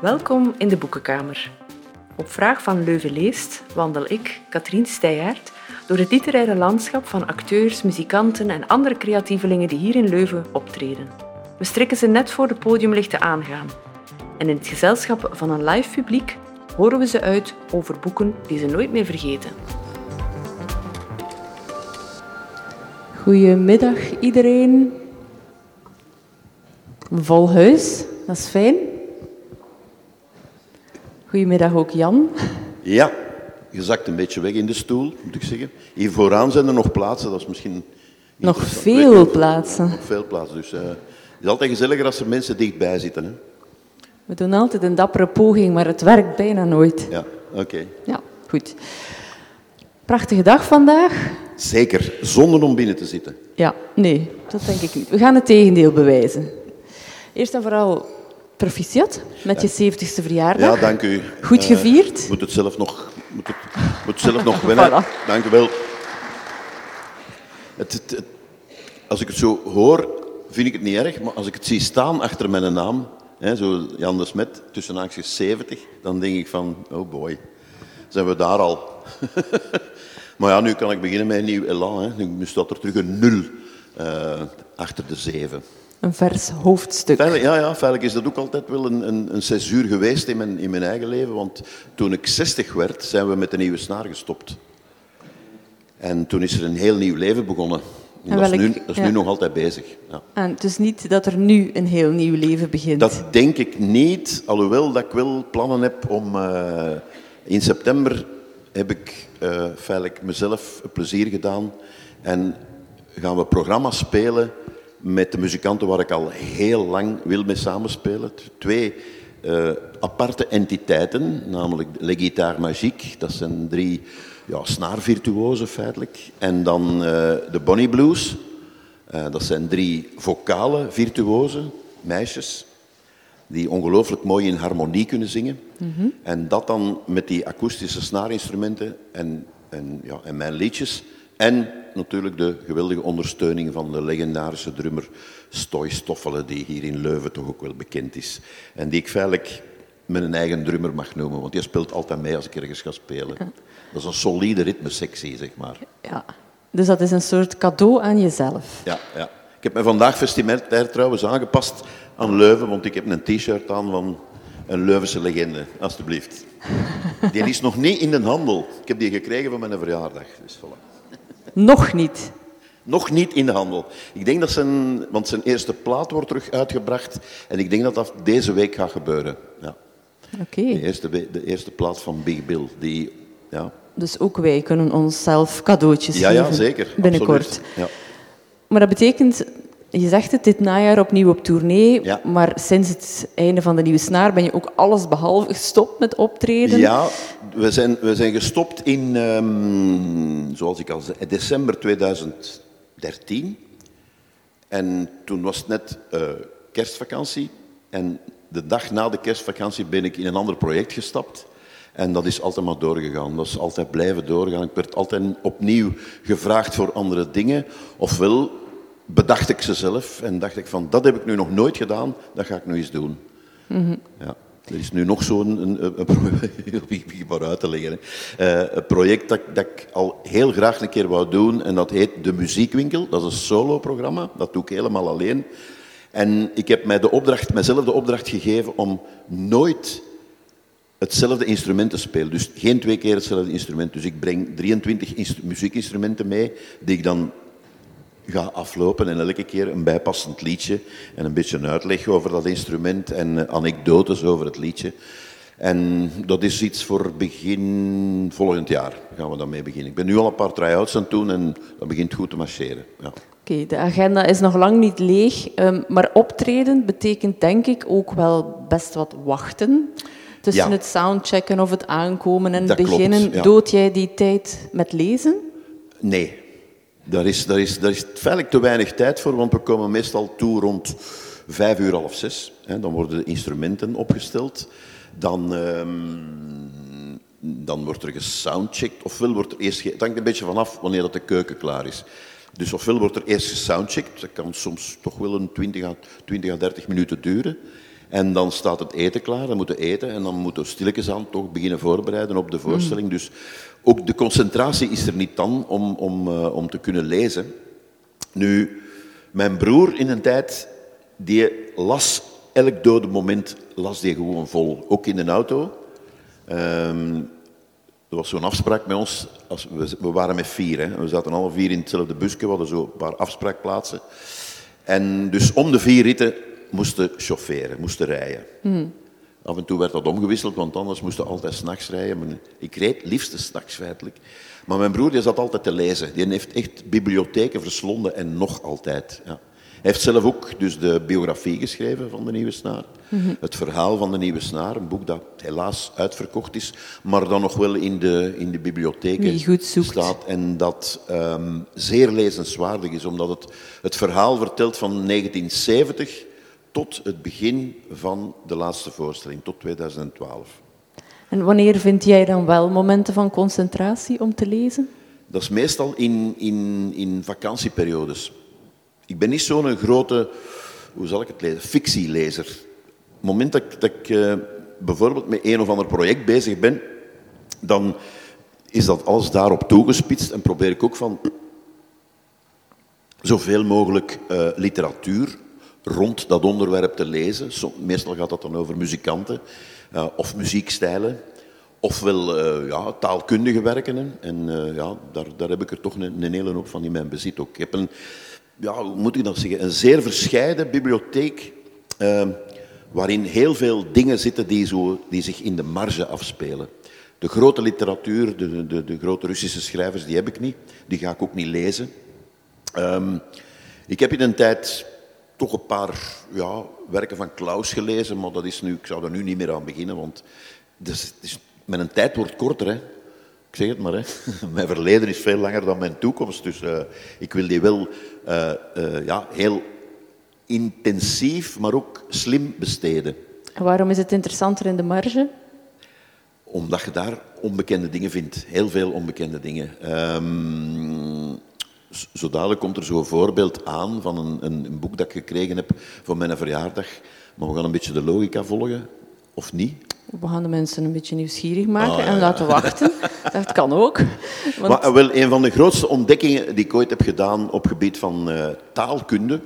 Welkom in de Boekenkamer. Op vraag van Leuven leest wandel ik, Katrien Steyaert, door het literaire landschap van acteurs, muzikanten en andere creatievelingen die hier in Leuven optreden. We strikken ze net voor de podiumlichten aangaan. En in het gezelschap van een live publiek horen we ze uit over boeken die ze nooit meer vergeten. Goedemiddag iedereen. Vol huis, dat is fijn. Goedemiddag ook Jan. Ja, je zakt een beetje weg in de stoel, moet ik zeggen. Hier vooraan zijn er nog plaatsen, dat is misschien... Nog veel plaatsen. Nog veel plaatsen, dus uh, het is altijd gezelliger als er mensen dichtbij zitten. Hè? We doen altijd een dappere poging, maar het werkt bijna nooit. Ja, oké. Ja, goed. Prachtige dag vandaag. Zeker, zonder om binnen te zitten. Ja, nee, dat denk ik niet. We gaan het tegendeel bewijzen. Eerst en vooral proficiat met je 70ste verjaardag. Ja, dank u. Goed gevierd. Uh, moet het zelf nog, moet het, moet zelf nog winnen. voilà. Dank u wel. Het, het, het, als ik het zo hoor, vind ik het niet erg, maar als ik het zie staan achter mijn naam, hè, zo Jan de Smet, tussen haakjes 70, dan denk ik van, oh boy, zijn we daar al. maar ja, nu kan ik beginnen met een nieuw elan. Hè. Nu staat er terug een nul uh, achter de zeven. Een vers hoofdstuk. Ja, ja, feitelijk is dat ook altijd wel een, een, een césuur geweest in mijn, in mijn eigen leven. Want toen ik 60 werd, zijn we met de nieuwe snaar gestopt. En toen is er een heel nieuw leven begonnen. En, en dat, welk, is, nu, dat is ja. nu nog altijd bezig. Ja. En het is niet dat er nu een heel nieuw leven begint? Dat denk ik niet, alhoewel dat ik wel plannen heb om... Uh, in september heb ik uh, feitelijk mezelf een plezier gedaan. En gaan we programma's spelen met de muzikanten waar ik al heel lang wil mee samenspelen. Twee uh, aparte entiteiten, namelijk Le Guitare Magique, dat zijn drie ja, snaarvirtuozen feitelijk. En dan uh, de Bonnie Blues, uh, dat zijn drie vocale virtuozen, meisjes, die ongelooflijk mooi in harmonie kunnen zingen. Mm -hmm. En dat dan met die akoestische snaarinstrumenten en, en, ja, en mijn liedjes. En natuurlijk de geweldige ondersteuning van de legendarische drummer Stoy Stoffelen, die hier in Leuven toch ook wel bekend is. En die ik feitelijk mijn eigen drummer mag noemen, want die speelt altijd mee als ik ergens ga spelen. Dat is een solide ritmesectie, zeg maar. Ja, dus dat is een soort cadeau aan jezelf. Ja, ja. Ik heb me vandaag vestimentair trouwens aangepast aan Leuven, want ik heb een t-shirt aan van een Leuvense legende, alstublieft. Die is nog niet in de handel. Ik heb die gekregen van mijn verjaardag. Dus voilà. Nog niet. Nog niet in de handel. Ik denk dat zijn, want zijn eerste plaat wordt terug uitgebracht en ik denk dat dat deze week gaat gebeuren. Ja. Oké. Okay. De, eerste, de eerste plaat van Big Bill. Die, ja. Dus ook wij kunnen onszelf cadeautjes ja, geven. Ja, zeker. Binnenkort. Ja. Maar dat betekent, je zegt het, dit najaar opnieuw op tournee. Ja. Maar sinds het einde van de Nieuwe Snaar ben je ook alles behalve gestopt met optreden. Ja, we zijn, we zijn gestopt in, um, zoals ik al zei, december 2013. En toen was het net uh, kerstvakantie. En de dag na de kerstvakantie ben ik in een ander project gestapt. En dat is altijd maar doorgegaan. Dat is altijd blijven doorgaan. Ik werd altijd opnieuw gevraagd voor andere dingen. Ofwel bedacht ik ze zelf en dacht ik van, dat heb ik nu nog nooit gedaan, dat ga ik nu eens doen. Mm -hmm. ja. Er is nu nog zo'n een, een, een, maar uit te leggen. Uh, een project dat, dat ik al heel graag een keer wou doen en dat heet De Muziekwinkel. Dat is een solo-programma, dat doe ik helemaal alleen. En ik heb mij de opdracht, mijzelf de opdracht gegeven om nooit hetzelfde instrument te spelen. Dus geen twee keer hetzelfde instrument. Dus ik breng 23 muziekinstrumenten mee, die ik dan ga aflopen en elke keer een bijpassend liedje en een beetje een uitleg over dat instrument en anekdotes over het liedje. En dat is iets voor begin volgend jaar gaan we daarmee beginnen. Ik ben nu al een paar try-outs aan het doen en dat begint goed te marcheren. Ja. Oké, okay, de agenda is nog lang niet leeg, um, maar optreden betekent denk ik ook wel best wat wachten. Tussen Ja. het soundchecken of het aankomen en Dat beginnen. klopt, ja. Dood jij die tijd met lezen? Nee, daar is, daar, is, daar is feitelijk te weinig tijd voor, want we komen meestal toe rond vijf uur, half zes. Hè, dan worden de instrumenten opgesteld. Dan, ehm, dan wordt er gesoundcheckt, ofwel wordt er eerst... Het hangt een beetje vanaf wanneer dat de keuken klaar is. Dus ofwel wordt er eerst gesoundcheckt, dat kan soms toch wel een 20 à, 20 à 30 minuten duren. En dan staat het eten klaar, dan moeten we eten en dan moeten we stilletjes aan toch beginnen voorbereiden op de voorstelling. Dus ook de concentratie is er niet dan om, om, uh, om te kunnen lezen. Nu, mijn broer in een tijd, die las elk dode moment las die gewoon vol. Ook in de auto. Um, er was zo'n afspraak met ons. Als we, we, waren met vier. Hè. We zaten alle vier in hetzelfde busje. We hadden zo een paar afspraakplaatsen. En dus om de vier ritten moesten chaufferen, moesten rijden. Mm. Af en toe werd dat omgewisseld, want anders moesten we altijd s'nachts rijden. Ik reed liefst s'nachts feitelijk. Maar mijn broer die zat altijd te lezen. Die heeft echt bibliotheken verslonden en nog altijd. Ja. Hij heeft zelf ook dus de biografie geschreven van de Nieuwe Snaar. Mm Het verhaal van de Nieuwe Snaar, een boek dat helaas uitverkocht is, maar dan nog wel in de, in de bibliotheken staat. En dat um, zeer lezenswaardig is, omdat het het verhaal vertelt van 1970 tot het begin van de laatste voorstelling, tot 2012. En wanneer vind jij dan wel momenten van concentratie om te lezen? Dat is meestal in, in, in vakantieperiodes. Ik ben niet zo'n grote, hoe zal ik het lezen, fictielezer. Op het moment dat, dat ik uh, bijvoorbeeld met een of ander project bezig ben, dan is dat alles daarop toegespitst en probeer ik ook van zoveel mogelijk uh, literatuur rond dat onderwerp te lezen. meestal gaat dat dan over muzikanten uh, of muziekstijlen. Ofwel uh, ja, taalkundige werken. En uh, ja, daar, daar heb ik er toch een, een hele hoop van in mijn bezit ook. Ik heb een, ja, moet ik dat zeggen, een zeer verscheiden bibliotheek. Uh, waarin heel veel dingen zitten die, zo, die zich in de marge afspelen. De grote literatuur, de, de, de grote Russische schrijvers, die heb ik niet. Die ga ik ook niet lezen. Um, ik heb in een tijd toch een paar ja, werken van Klaus gelezen, maar dat is nu, ik zou er nu niet meer aan beginnen, want dus, dus, mijn tijd wordt korter. Hè. Ik zeg het maar, hè. mijn verleden is veel langer dan mijn toekomst, dus uh, ik wil die wel uh, uh, ja, heel intensief, maar ook slim besteden. En waarom is het interessanter in de marge? Omdat je daar onbekende dingen vindt, heel veel onbekende dingen. Um, zo dadelijk komt er zo'n voorbeeld aan van een, een, een, boek dat ik gekregen heb voor mijn verjaardag. Maar we gaan een beetje de logica volgen, of niet? We gaan de mensen een beetje nieuwsgierig maken ah, en laten wachten. dat kan ook. Want... Maar, wel, een van de grootste ontdekkingen die ik ooit heb gedaan op gebied van uh, taalkunde,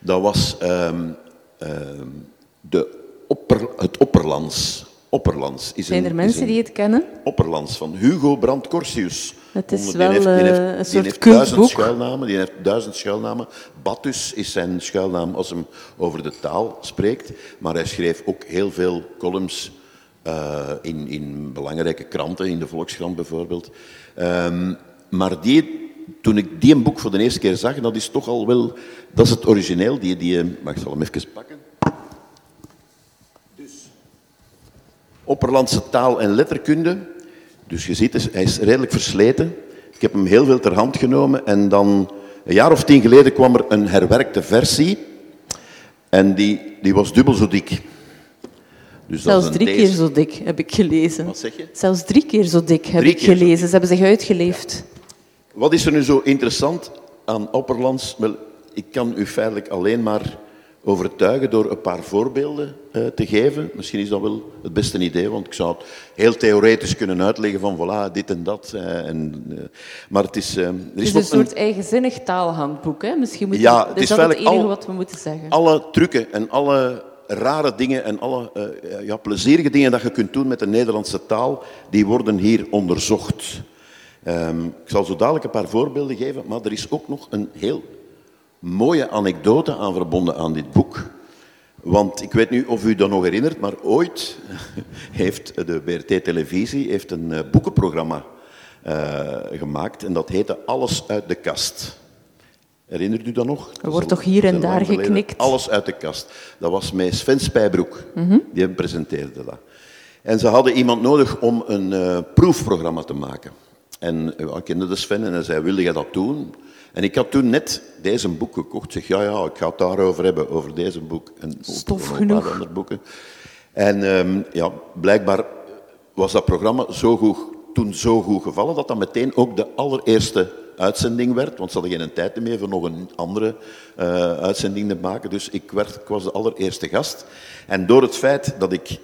dat was um, um, de opper, het Opperlands. Opperlands is Zijn er mensen die het kennen? Opperlands van Hugo Brandt Corsius. Het is wel heeft, heeft, een soort heeft duizend schuilnamen. Die heeft duizend schuilnamen. Batus is zijn schuilnaam als hem over de taal spreekt. Maar hij schreef ook heel veel columns uh, in, in belangrijke kranten, in de Volkskrant bijvoorbeeld. Um, maar die, toen ik die een boek voor de eerste keer zag, dat is toch al wel... Dat is het origineel. Die, die, mag ik zal hem even pakken. Opperlandse taal en letterkunde dus je ziet, hij is redelijk versleten. Ik heb hem heel veel ter hand genomen en dan een jaar of tien geleden kwam er een herwerkte versie en die, die was dubbel zo dik. Dus Zelfs drie keer zo dik heb ik gelezen. Wat zeg je? Zelfs drie keer zo dik heb ik gelezen. Ze hebben zich uitgeleefd. Wat is er nu zo interessant aan Opperlands? Wel, ik kan u feitelijk alleen maar overtuigen door een paar voorbeelden uh, te geven. Misschien is dat wel het beste idee, want ik zou het heel theoretisch kunnen uitleggen van voilà, dit en dat. Uh, en, uh, maar het is... er is, is een soort een... eigenzinnig taalhandboek, hè? Misschien moet ja, het is dat het enige al, wat we moeten zeggen. Alle trucken en alle rare dingen en alle ja, plezierige dingen dat je kunt doen met de Nederlandse taal, die worden hier onderzocht. Um, ik zal zo dadelijk een paar voorbeelden geven, maar er is ook nog een heel mooie anekdote aan verbonden aan dit boek. Want ik weet niet of u dat nog herinnert, maar ooit heeft de BRT-televisie heeft een eh, boekenprogramma uh, gemaakt en dat heette Alles uit de kast. Herinnert u dat nog? Er wordt toch hier en daar geknikt? Alles uit de kast. Dat was met Sven Spijbroek, mm -hmm. die presenteerde dat. En ze hadden iemand nodig om een uh, proefprogramma te maken. En uh, ik kende de Sven en hij zei, wilde jij dat doen? En ik had toen net deze boek gekocht. Zeg, ja, ja, ik ga het daarover hebben, over deze boek. En Stof genoeg. een paar andere boeken. En um, ja, blijkbaar was dat programma zo goed, toen zo goed gevallen, dat dat meteen ook de allereerste uitzending werd, want ze hadden geen tijd meer voor nog een andere uh, uitzending te maken. Dus ik, werd, ik was de allereerste gast. En door het feit dat ik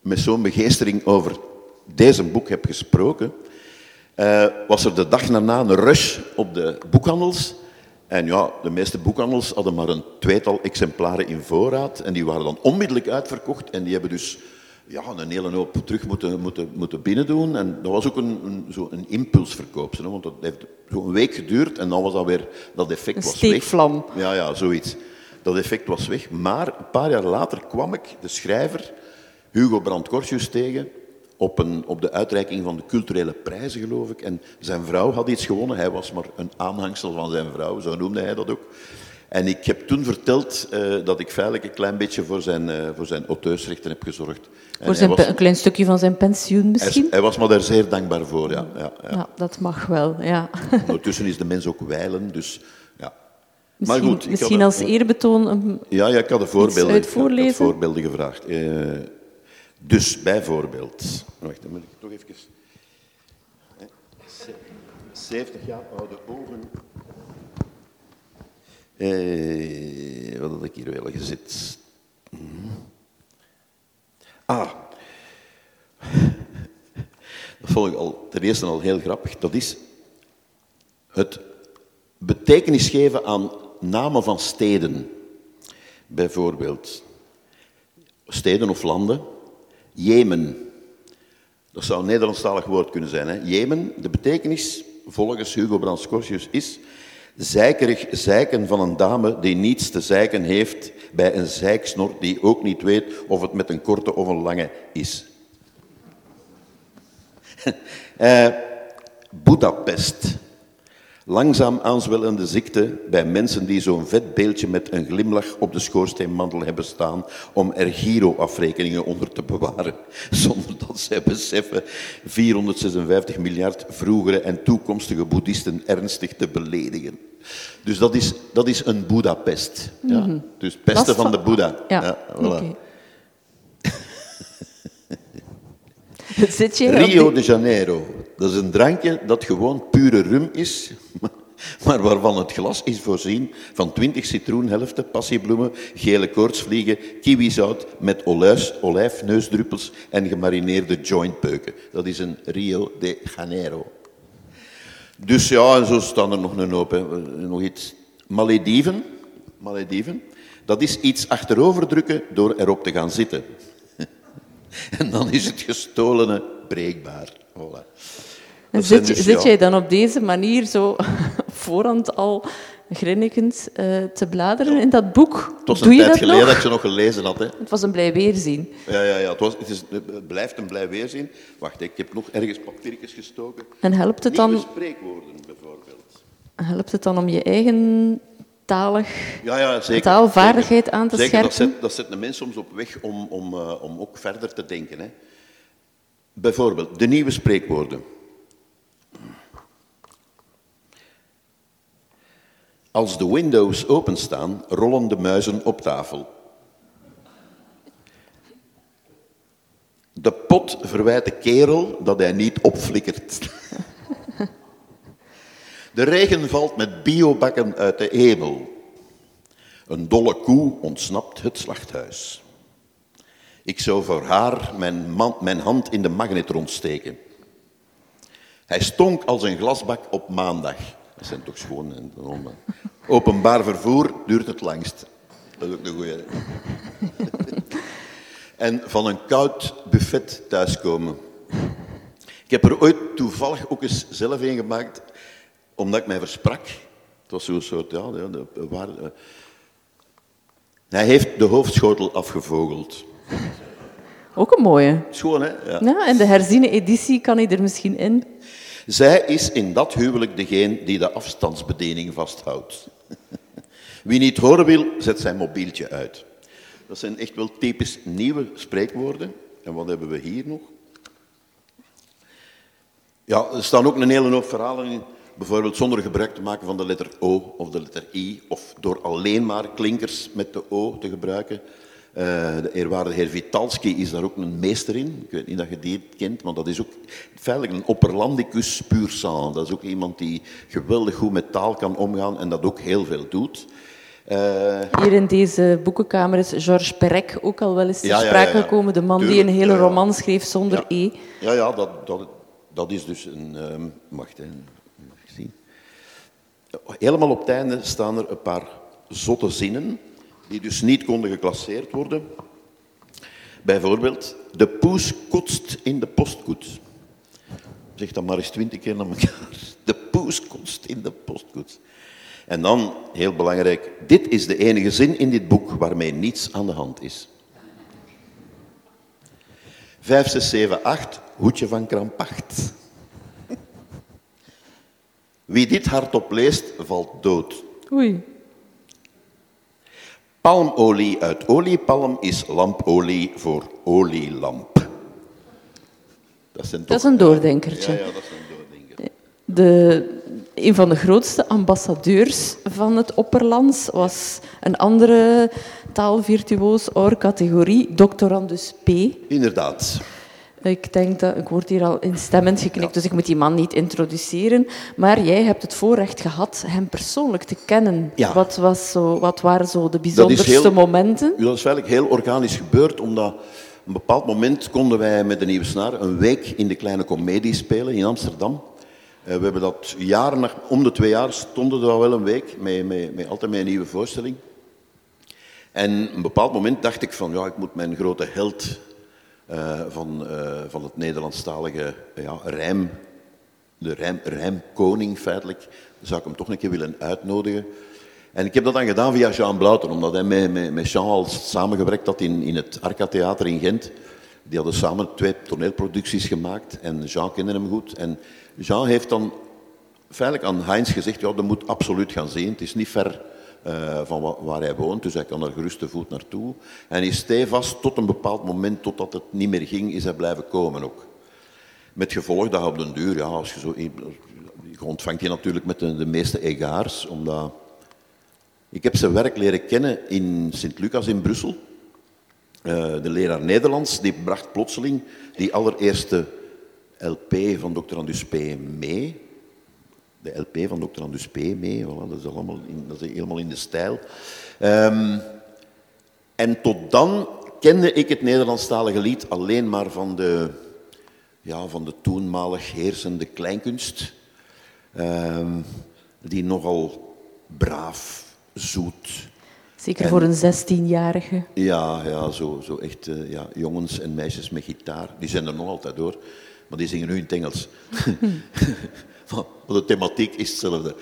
met zo'n begeestering over deze boek heb gesproken, uh, was er de dag daarna een rush op de boekhandels. En ja, de meeste boekhandels hadden maar een tweetal exemplaren in voorraad. En die waren dan onmiddellijk uitverkocht. En die hebben dus ja, een hele hoop terug moeten, moeten, moeten binnendoen. En dat was ook een, een, zo een impulsverkoop. Want dat heeft zo'n week geduurd en dan was dat weer, dat effect een was steekvlam. weg. Ja, ja, zoiets. Dat effect was weg. Maar een paar jaar later kwam ik de schrijver Hugo Brandt-Korsius tegen op, een, op de uitreiking van de culturele prijzen, geloof ik. En zijn vrouw had iets gewonnen. Hij was maar een aanhangsel van zijn vrouw, zo noemde hij dat ook. En ik heb toen verteld uh, dat ik feitelijk een klein beetje voor zijn, uh, voor zijn auteursrechten heb gezorgd. voor zijn was, een klein stukje van zijn pensioen misschien? Hij, hij, was me daar zeer dankbaar voor, ja. ja, ja. ja dat mag wel, ja. Ondertussen is de mens ook wijlen, dus ja. Misschien, maar goed, misschien had, als eerbetoon een, ja, ja, ik had de voorbeelden, ik had voorbeelden gevraagd. Uh, dus bijvoorbeeld... Wacht, dan moet ik toch even... 70 jaar oude ogen eh, wat had ik hier wel gezet? Mhm. Ah. Dat vond ik al, ten eerste al heel grappig. Dat is het betekenis geven aan namen van steden. Bijvoorbeeld steden of landen. Jemen. Dat zou een Nederlandstalig woord kunnen zijn. Hè? Jemen, de betekenis volgens Hugo Brands Corsius is Zeikerig zeiken van een dame die niets te zeiken heeft bij een zeiksnor die ook niet weet of het met een korte of een lange is. uh, Budapest. Langzaam aanzwellende ziekte bij mensen die zo'n vet beeldje met een glimlach op de schoorsteenmantel hebben staan om er giro-afrekeningen onder te bewaren, zonder dat zij beseffen 456 miljard vroegere en toekomstige boeddhisten ernstig te beledigen. Dus dat is, dat is een Budapest. Ja? Mm -hmm. Dus pesten van de Boeddha. Ja, ja voilà. okay. Rio de Janeiro. Dat is een drankje dat gewoon pure rum is, maar waarvan het glas is voorzien van 20 citroenhelften, passiebloemen, gele koortsvliegen, kiwizout met olijf, olijfneusdruppels en gemarineerde jointpeuken. Dat is een Rio de Janeiro. Dus ja, en zo staan er nog een hoop. Hè. Nog iets. Malediven. Malediven. Dat is iets achteroverdrukken door erop te gaan zitten. en dan is het gestolene breekbaar. Voilà. Zit, dus, zit jij dan op deze manier zo voorhand al grinnikend uh, te bladeren in dat boek? Het was een Doe tijd geleden nog? dat ze nog gelezen had. Hè. Het was een blij weerzien. Ja, ja, ja het, was, het, is, het blijft een blij weerzien. Wacht, ik heb nog ergens papiertjes gestoken. En helpt het dan... Nieuwe spreekwoorden, bijvoorbeeld. Helpt het dan om je eigen talig, ja, ja, zeker, taalvaardigheid aan te zeker, scherpen? Dat zet, dat zet de mens soms op weg om, om, uh, om ook verder te denken. Hè. Bijvoorbeeld, de nieuwe spreekwoorden. Als de windows openstaan, rollen de muizen op tafel. De pot verwijt de kerel dat hij niet opflikkert. De regen valt met biobakken uit de hemel. Een dolle koe ontsnapt het slachthuis. Ik zou voor haar mijn, mijn hand in de magnetron steken. Hij stonk als een glasbak op maandag. Dat zijn toch schoon. En openbaar vervoer duurt het langst. Dat is ook een goeie. en van een koud buffet thuiskomen. Ik heb er ooit toevallig ook eens zelf een gemaakt, omdat ik mij versprak. Het was zo'n soort, ja, de, waar, uh. Hij heeft de hoofdschotel afgevogeld. Ook een mooie. Schoon, hè? Ja. ja en de herziene editie kan hij er misschien in. Zij is in dat huwelijk degene die de afstandsbediening vasthoudt. Wie niet horen wil, zet zijn mobieltje uit. Dat zijn echt wel typisch nieuwe spreekwoorden. En wat hebben we hier nog? Ja, er staan ook een hele hoop verhalen in. Bijvoorbeeld zonder gebruik te maken van de letter O of de letter I, of door alleen maar klinkers met de O te gebruiken. Uh, de eerwaarde heer Vitalski is daar ook een meester in. Ik weet niet dat je die kent, maar dat is ook feitelijk een opperlandicus puur sang. Dat is ook iemand die geweldig goed met taal kan omgaan en dat ook heel veel doet. Uh, Hier in deze boekenkamer is Georges Perec ook al wel eens ter sprake gekomen. De man die een hele roman schreef zonder E. Ja, ja dat, dat, dat is dus een... Um, wacht, zien. Helemaal op het einde staan er een paar zotte zinnen die dus niet konden geclasseerd worden. Bijvoorbeeld, de poes kotst in de postkoets. Zeg dat maar eens twintig keer naar elkaar. De poes kotst in de postkoets. En dan, heel belangrijk, dit is de enige zin in dit boek waarmee niets aan de hand is. 5, 6, 7, 8, hoedje van krampacht. Wie dit hardop leest, valt dood. Oei. Palmolie uit oliepalm is lampolie voor olielamp. Dat, zijn dat is een doordenkertje. Ja, ja, dat is een doordenker. De, een van de grootste ambassadeurs van het Opperlands was een andere taalvirtuoos, or categorie, doctorandus P. Inderdaad. Ik denk dat, ik word hier al instemmend geknikt, dus ik moet die man niet introduceren. Maar jij hebt het voorrecht gehad hem persoonlijk te kennen. Ja. Wat, was zo, wat waren zo de bijzonderste momenten? Dat is eigenlijk heel organisch gebeurd, omdat op een bepaald moment konden wij met de Nieuwe Snaar een week in de Kleine Comedie spelen in Amsterdam. Eh, we hebben dat jaren, om de twee jaar stonden er al wel een week, met, met, met altijd met een nieuwe voorstelling. En op een bepaald moment dacht ik van, ja, ik moet mijn grote held uh, van, uh, van het Nederlandstalige ja, rijm, de rijm, rijmkoning feitelijk, zou ik hem toch een keer willen uitnodigen. En ik heb dat dan gedaan via Jean Blauten, omdat hij met, met, met Jean al samengewerkt had in, in het Arca Theater in Gent. Die hadden samen twee toneelproducties gemaakt en Jean kende hem goed. En Jean heeft dan feitelijk aan Heinz gezegd, ja, dat moet absoluut gaan zien. Het is niet ver uh, van waar hij woont, dus hij kan er gerust te voet naartoe. En is stevast tot een bepaald moment, totdat het niet meer ging, is hij blijven komen ook. Met gevolg dat op den duur, ja, als je zo... Je ontvangt je natuurlijk met de, de meeste egaars, omdat... Ik heb zijn werk leren kennen in Sint-Lucas in Brussel. Uh, de leraar Nederlands, die bracht plotseling die allereerste LP van Dr. Andus P. mee. De LP van Dr. Andus P. mee, voilà, dat, is allemaal in, dat is helemaal in de stijl. Um, en tot dan kende ik het Nederlandstalige lied alleen maar van de, ja, van de toenmalig heersende kleinkunst. Um, die nogal braaf, zoet, Zeker voor een 16-jarige. Ja, ja, zo, zo echt uh, ja, jongens en meisjes met gitaar. Die zijn er nog altijd door. Maar die zingen nu in het Engels. maar de thematiek is hetzelfde.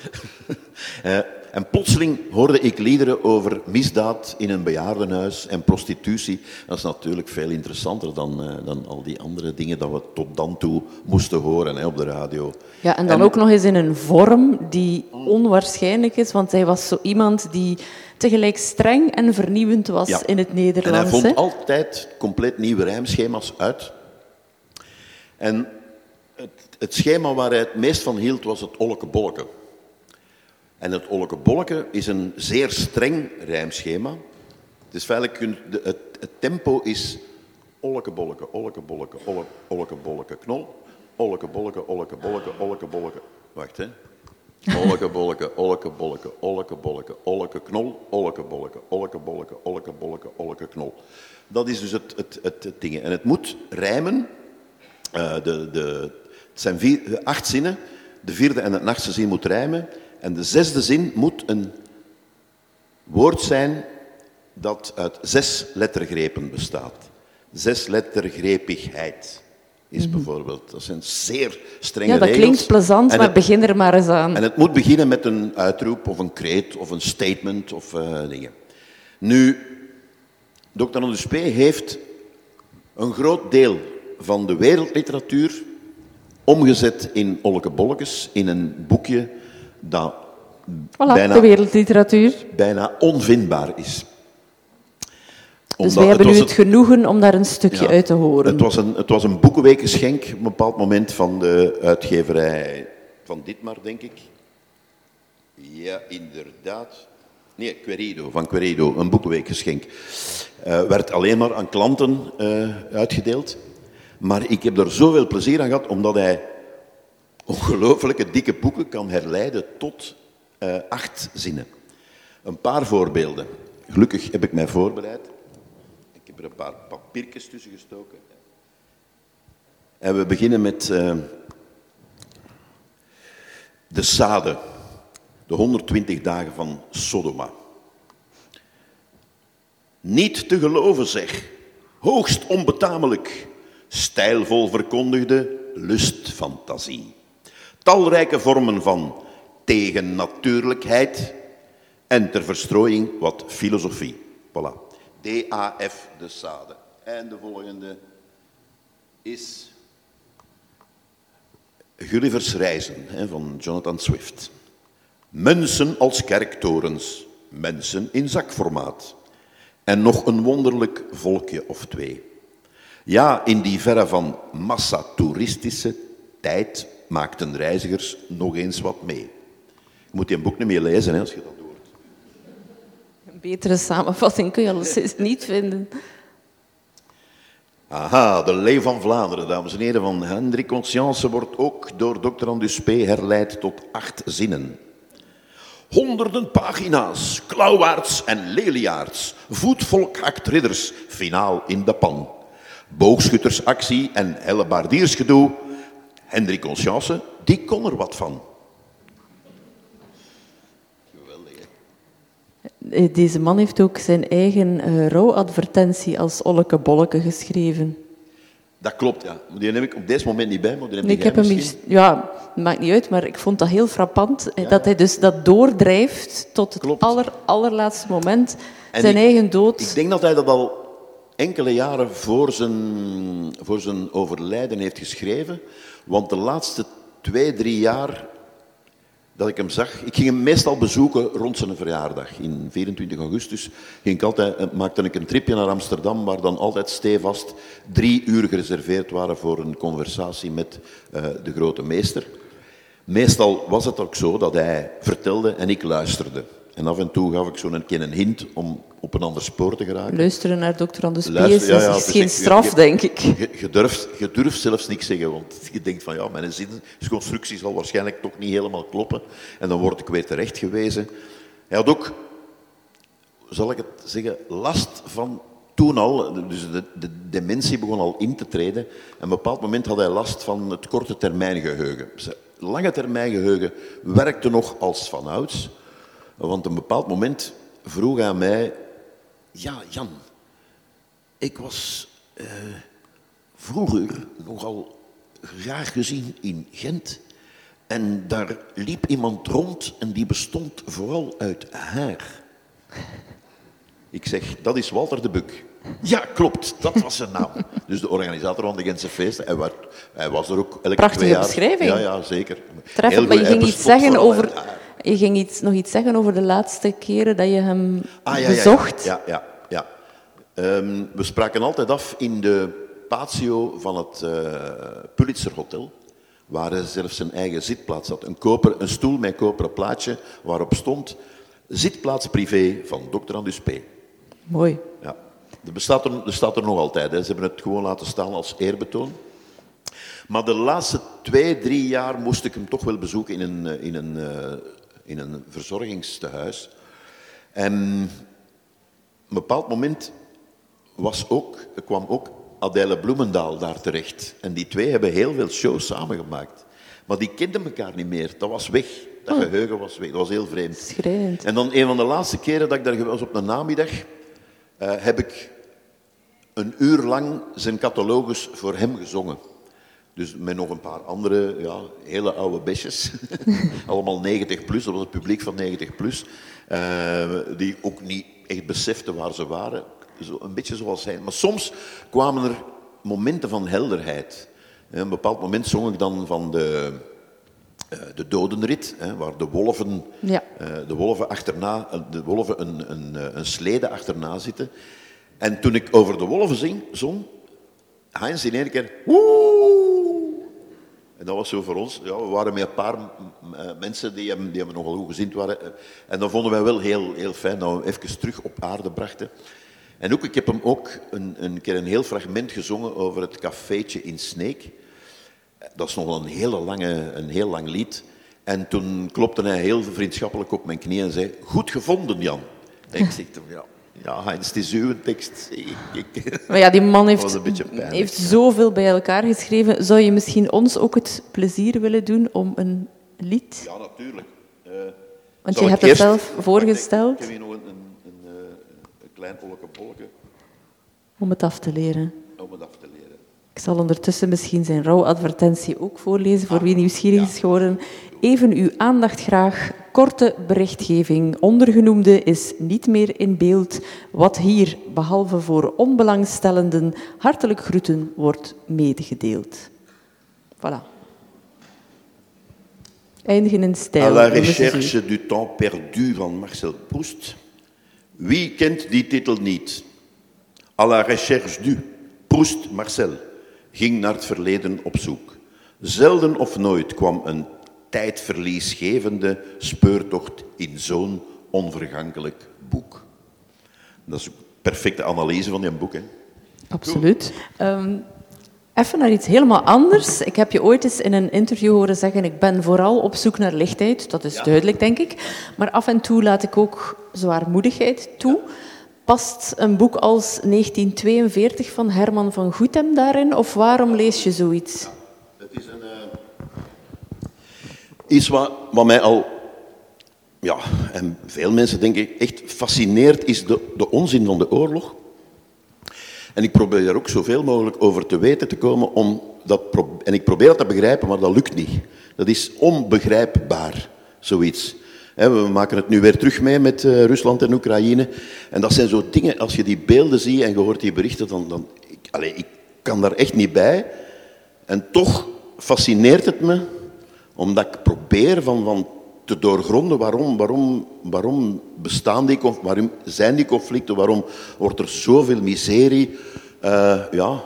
uh, en plotseling hoorde ik liederen over misdaad in een bejaardenhuis en prostitutie. Dat is natuurlijk veel interessanter dan, uh, dan al die andere dingen dat we tot dan toe moesten horen hè, op de radio. Ja, en dan en... ook nog eens in een vorm die onwaarschijnlijk is, want hij was zo iemand die tegelijk streng en vernieuwend was ja. in het Nederlands. En hij vond altijd compleet nieuwe rijmschema's uit. En het, schema waar hij het meest van hield was het olleke-bolleke. En het olleke-bolleke is een zeer streng rijmschema. Is feitelijk, het, het tempo is olleke-bolleke, olleke-bolleke, olleke-bolleke, knol, olleke-bolleke, olleke-bolleke, olleke-bolleke. Wacht, hè. Olleke, bolleke, olleke, bolleke, olleke, bolleke, olleke, knol, olleke, bolleke, olleke, bolleke, olleke, bolleke, olleke, knol. Dat is dus het, het, het, ding. En het moet rijmen uh, de, de, het zijn vier, acht zinnen. De vierde en de achtste zin moet rijmen. En de zesde zin moet een woord zijn dat uit zes lettergrepen bestaat. Zeslettergrepigheid is mhm. bijvoorbeeld. Dat zijn zeer strenge regels. Ja, dat klinkt plezant, maar begin er maar eens aan. En het moet beginnen met een uitroep of een kreet of een statement of uh, dingen. Nu, Dr. Anders P. heeft een groot deel van de wereldliteratuur omgezet in Bollekes in een boekje dat voilà, bijna, de wereldliteratuur. bijna onvindbaar is. dus wij hebben nu het, genoegen om daar een stukje uit te horen. Het was een, het was een boekenweekgeschenk op een bepaald moment van de uitgeverij van Ditmar, denk ik. Ja, inderdaad. Nee, Querido, van Querido, een boekenweekgeschenk. Uh, werd alleen maar aan klanten uh, uitgedeeld. Maar ik heb er zoveel plezier aan gehad, omdat hij ongelooflijke dikke boeken kan herleiden tot uh, acht zinnen. Een paar voorbeelden. Gelukkig heb ik mij voorbereid. Ik heb er een paar papiertjes tussen gestoken. En we beginnen met uh, de Sade, de 120 dagen van Sodoma. Niet te geloven, zeg. Hoogst onbetamelijk. Stijlvol verkondigde lustfantasie. Talrijke vormen van tegennatuurlijkheid en ter verstrooiing wat filosofie. Voilà. DAF de Sade. En de volgende is Gulliver's Reizen van Jonathan Swift. Mensen als kerktorens, mensen in zakformaat. En nog een wonderlijk volkje of twee. Ja, in die verre van massatoeristische tijd maakten reizigers nog eens wat mee. Je moet die boek niet meer lezen hè, als je dat hoort. Een betere samenvatting kun je alleszins niet vinden. Aha, de Leeuw van Vlaanderen, dames en heren, van Hendrik Conscience wordt ook door Dr. Andus P. herleid tot acht zinnen. Honderden pagina's, klauwaards en leliaards, voetvolk hakt ridders, finaal in de pan. Boogschuttersactie en hellebaardiersgedoe. Hendrik Conscience, die kon er wat van. Eh, deze man heeft ook zijn eigen uh, rouwadvertentie als Olleke Bolleke geschreven. Dat klopt, ja. Die neem ik op deze moment niet bij, maar die heb nee, ik heb hem hier, Ja, maakt niet uit, maar ik vond dat heel frappant. Eh, dat hij dus dat doordrijft tot het aller, allerlaatste moment. zijn eigen dood. Ik denk dat hij dat al enkele jaren voor zijn, voor zijn overlijden heeft geschreven. Want de laatste twee, drie jaar dat ik hem zag. Ik ging hem meestal bezoeken rond zijn verjaardag. In 24 augustus ging ik altijd, eh, maakte ik een tripje naar Amsterdam, waar dan altijd stevast drie uur gereserveerd waren voor een conversatie met uh, de grote meester. Meestal was het ook zo dat hij vertelde en ik luisterde. En af en toe gaf ik zo'n een hint om op een ander spoor te geraken. Luisteren naar dokter Anders P. is, ja, ja, is geen straf, je, denk ik. Je, je, durft, je durft zelfs niks zeggen, want je denkt van ja, mijn zinsconstructie zal waarschijnlijk toch niet helemaal kloppen. En dan word ik weer terecht gewezen. Hij had ook, zal ik het zeggen, last van toen al, dus de, de dementie begon al in te treden. En op een bepaald moment had hij last van het korte termijn geheugen. Lange termijn geheugen werkte nog als vanouds. Want een bepaald moment vroeg hij mij ja, Jan, ik was uh, vroeger nogal graag gezien in Gent. En daar liep iemand rond en die bestond vooral uit haar. Ik zeg, dat is Walter de Buk. Ja, klopt, dat was zijn naam. Dus de organisator van de Gentse feesten. Hij was, hij was er ook elke Prachtige twee jaar. beschrijving. Ja, ja, zeker. Treffend, maar je ging iets zeggen over... Je ging iets, nog iets zeggen over de laatste keren dat je hem ah, ja, bezocht. Ja, ja, ja. ja. Um, we spraken altijd af in de patio van het uh, Pulitzer Hotel, waar hij zelfs zijn eigen zitplaats had. Een, koper, een stoel met een koperen plaatje waarop stond zitplaats privé van Dr. Andus P. Mooi. Ja. Dat bestaat er, dat staat er nog altijd. Hè. Ze hebben het gewoon laten staan als eerbetoon. Maar de laatste twee, drie jaar moest ik hem toch wel bezoeken in een, eh, in een uh, in een verzorgingstehuis. En op een bepaald moment was ook, kwam ook Adèle Bloemendaal daar terecht. En die twee hebben heel veel shows samengemaakt. Maar die kenden elkaar niet meer. Dat was weg. Dat oh. geheugen was weg. Dat was heel vreemd. Schrijnend. En dan een van de laatste keren dat ik daar was op een namiddag, uh, heb ik een uur lang zijn catalogus voor hem gezongen. Dus met nog een paar andere ja, hele oude besjes. Allemaal 90 plus, dat was het publiek van 90 plus. Uh, die ook niet echt beseften waar ze waren. Zo, een beetje zoals hij. Maar soms kwamen er momenten van helderheid. Op een bepaald moment zong ik dan van de, uh, de dodenrit, hè, waar de wolven, ja. de wolven, achterna, de wolven een, een, een slede achterna zitten. En toen ik over de wolven zing, zong, Heinz in één keer... Woe! En dat was zo voor ons. Ja, we waren met een paar mensen die hem, die hem nogal goed gezind waren. En dat vonden wij wel heel, heel fijn dat we hem even terug op aarde brachten. En ook, ik heb hem ook een, een keer een heel fragment gezongen over het cafeetje in Sneek. Dat is nog een, hele lange, een heel lang lied. En toen klopte hij heel vriendschappelijk op mijn knie en zei: Goed gevonden, Jan. En ik zeg ja, ja, het is uw tekst. maar ja, die man heeft, heeft zoveel bij elkaar geschreven. Zou je misschien ons ook het plezier willen doen om een lied? Ja, natuurlijk. Uh, Want je hebt het zelf voorgesteld. Ik heb hier nog een, een, een, eh, een klein olke bolke. Om het af te leren. Om het af te leren. Ik zal ondertussen misschien zijn rouwadvertentie ook voorlezen voor wie nieuwsgierig is geworden. Even uw aandacht graag. Korte berichtgeving. Ondergenoemde is niet meer in beeld. Wat hier, behalve voor onbelangstellenden, hartelijk groeten wordt medegedeeld. Voilà. Eindigen in stijl. À la recherche du temps perdu van Marcel Proust. Wie kent die titel niet? À la recherche du. Proust, Marcel ging naar het verleden op zoek. Zelden of nooit kwam een tijdverliesgevende speurtocht in zo'n onvergankelijk boek. Dat is een perfecte analyse van die boek. Hè? Absoluut. Um, even naar iets helemaal anders. Ik heb je ooit eens in een interview horen zeggen: Ik ben vooral op zoek naar lichtheid. Dat is duidelijk, denk ik. Maar af en toe laat ik ook zwaarmoedigheid toe. Past een boek als 1942 van Herman van Goethem daarin? Of waarom lees je zoiets? het is een, uh, iets wat, wat mij al, ja, en veel mensen denk ik, echt fascineert, is de, de onzin van de oorlog. En ik probeer er ook zoveel mogelijk over te weten te komen. Om dat en ik probeer dat te begrijpen, maar dat lukt niet. Dat is onbegrijpbaar, zoiets. We maken het nu weer terug mee met eh, Rusland en Oekraïne. En dat zijn zo dingen, als je die beelden ziet en je hoort die berichten, dan... dan ik, allez, ik kan daar echt niet bij. En toch fascineert het me, omdat ik probeer van, van te doorgronden waarom, waarom, waarom bestaan die, waarom zijn die conflicten, waarom wordt er zoveel miserie uh, ja,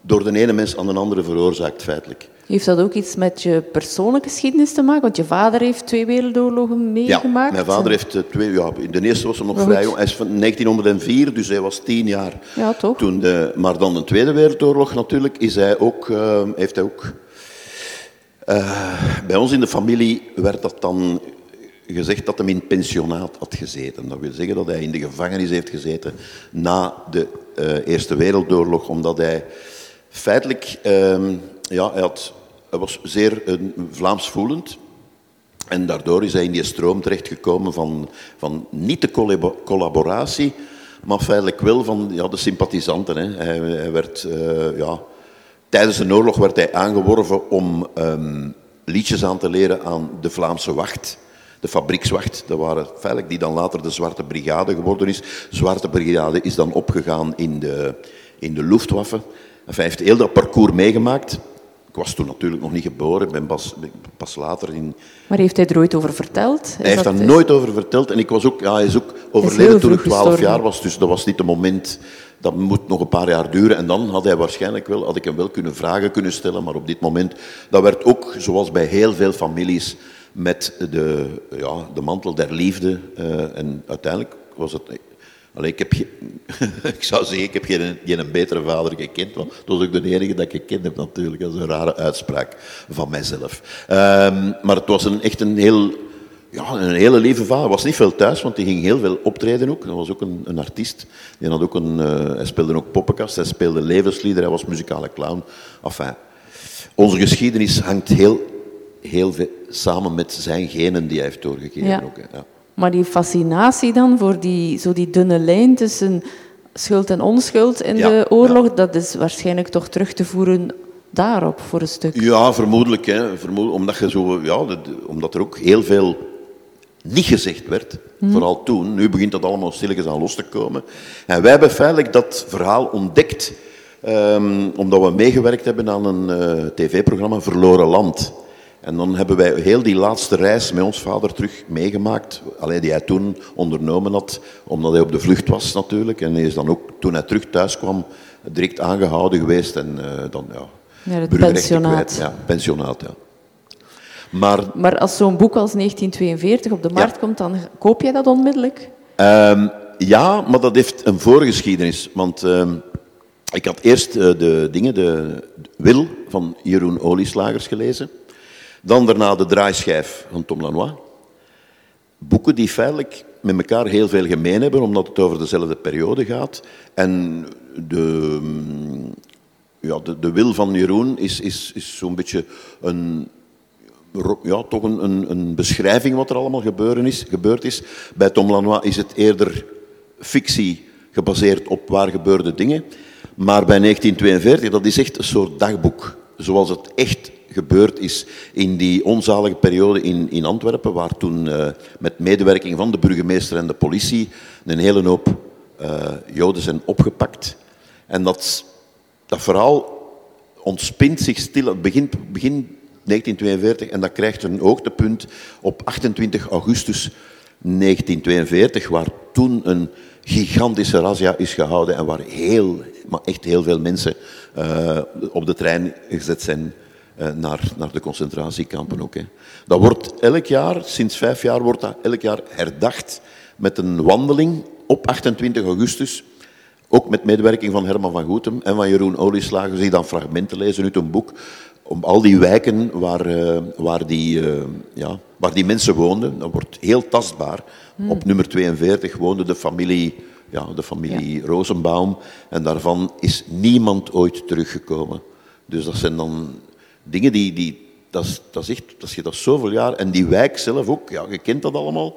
door de ene mens aan de andere veroorzaakt feitelijk. Heeft dat ook iets met je persoonlijke geschiedenis te maken? Want je vader heeft twee wereldoorlogen meegemaakt. Ja, mijn vader heeft eh, twee... Ja, in de eerste was hij nog vrij jong. Hij is van 1904, dus hij was tien jaar. Ja, toch? Toen de, maar dan de Tweede Wereldoorlog natuurlijk, is hij ook, uh, heeft hij ook... Uh, bij ons in de familie werd dat dan gezegd dat hij in pensionaat had gezeten. Dat wil zeggen dat hij in de gevangenis heeft gezeten na de uh, Eerste Wereldoorlog, omdat hij feitelijk... Ehm, ja, hij, had, was zeer Vlaams voelend. En daardoor is hij in die stroom terechtgekomen van, van niet de collaboratie, maar feitelijk wel van ja, de sympathisanten. Hè. Hij, hij werd, uh, ja, tijdens de oorlog werd hij aangeworven om um, liedjes aan te leren aan de Vlaamse wacht. De fabriekswacht, dat waren feitelijk die dan later de Zwarte Brigade geworden is. De Zwarte Brigade is dan opgegaan in de, in de Luftwaffe. Hij heeft heel dat parcours meegemaakt. Ik was toen natuurlijk nog niet geboren, ik ben pas, pas later in... Maar heeft hij er ooit over verteld? hij heeft daar nooit over verteld. En ik was ook, ja, hij is ook overleden toen ik 12 jaar was, dus dat was niet het moment... Dat moet nog een paar jaar duren. En dan had hij waarschijnlijk wel, had ik hem wel kunnen vragen kunnen stellen. Maar op dit moment, dat werd ook, zoals bij heel veel families, met de, ja, de mantel der liefde. Uh, en uiteindelijk was het Allee, ik, heb ik zou zeggen, ik heb geen, geen betere vader gekend, want dat was ook de enige dat ik gekend heb natuurlijk. Dat is een rare uitspraak van mijzelf. Um, maar het was een, echt een heel... Ja, een hele lieve vader. Was niet veel thuis, want hij ging heel veel optreden ook. Hij was ook een, een artiest. Die had ook een, uh, hij speelde ook poppenkast, hij speelde levenslieder, hij was muzikale clown. Enfin, onze geschiedenis hangt heel, heel veel samen met zijn genen die hij heeft doorgegeven. Ja. Ook, ja. Maar die fascinatie dan voor die, zo die dunne lijn tussen schuld en onschuld in de oorlog, dat is waarschijnlijk toch terug te voeren daarop voor een stuk. Ja, vermoedelijk. Hè. omdat, je zo, ja, omdat er ook heel veel niet gezegd werd, vooral toen. Nu begint dat allemaal stilletjes aan los te komen. En wij hebben feitelijk dat verhaal ontdekt, um, omdat we meegewerkt hebben aan een uh, tv-programma Verloren Land. En dan hebben wij heel die laatste reis met ons vader terug meegemaakt. Alleen die hij toen ondernomen had, omdat hij op de vlucht was natuurlijk. En hij is dan ook, toen hij terug thuis kwam, direct aangehouden geweest. En uh, dan, ja, Ja, het pensionaat. kwijt. Ja, pensionaat, ja. Maar Maar als zo'n boek als 1942 op de markt komt, dan koop jij dat onmiddellijk? Ehm, ja, maar dat heeft een voorgeschiedenis. Want ehm, ik had eerst eh, de dingen, de Wil van Jeroen Olieslagers gelezen. Dan daarna de Draaischijf van Tom Lanois. Boeken die feitelijk met elkaar heel veel gemeen hebben, omdat het over dezelfde periode gaat. En de, mm, ja, de, de Wil van Jeroen is, is, is zo'n beetje een ja, toch een, een, een beschrijving wat er allemaal gebeuren is, gebeurd is. Bij Tom Lanois is het eerder fictie gebaseerd op waar gebeurde dingen. Maar bij 1942, dat is echt een soort dagboek. Zoals het echt gebeurd is in die onzalige periode in, in Antwerpen, waar toen eh, met medewerking van de burgemeester en de politie een hele hoop eh, Joden zijn opgepakt. En dat, dat verhaal ontspint zich stil. Het begint begin 1942 en dat krijgt een hoogtepunt op 28 augustus 1942, waar toen een gigantische razzia is gehouden en waar heel, maar echt heel veel mensen eh, op de trein gezet zijn eh, naar, naar de concentratiekampen ook. Hè. Dat wordt elk jaar, sinds vijf jaar, wordt dat elk jaar herdacht met een wandeling op 28 augustus. Ook met medewerking van Herman van Goetem en van Jeroen Olieslager, die dan fragmenten lezen uit een boek. Om al die wijken waar, eh, waar, die, eh, ja, waar die mensen woonden, dat wordt heel tastbaar. Op nummer 42 woonde de familie, ja, de familie Rosenbaum. En daarvan is niemand ooit teruggekomen. Dus dat zijn dan dingen die. die dat, is, dat, is echt, dat is, dat is zoveel jaar. En die wijk zelf ook, ja, je kent dat allemaal.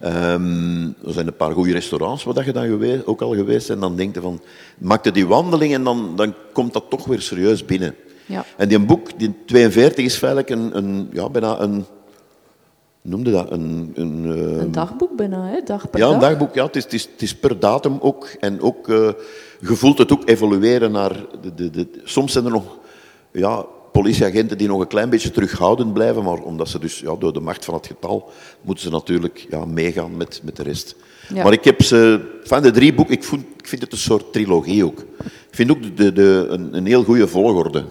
Ehm, er zijn een paar goede restaurants waar dat je dan geweest, ook al geweest bent. En dan denk je van, maakte die wandeling en dan, dan komt dat toch weer serieus binnen. Ja. En die boek, die 42, is feitelijk een, een ja, bijna een, noemde dat, een... Een, eh, Een dagboek bijna, hè? Dag per ja, een dag. dagboek, ja. Het is, het is, het is per datum ook. En ook, je voelt het ook evolueren naar... De, de, de, soms zijn er nog ja, politieagenten die nog een klein beetje terughoudend blijven, maar omdat ze dus ja, door de macht van het getal moeten ze natuurlijk ja, meegaan met, met de rest. Ja. Maar ik heb ze... Van de drie boeken, ik, ik vind het een soort trilogie ook. Ik vind ook de, de, de, een, een heel goede volgorde.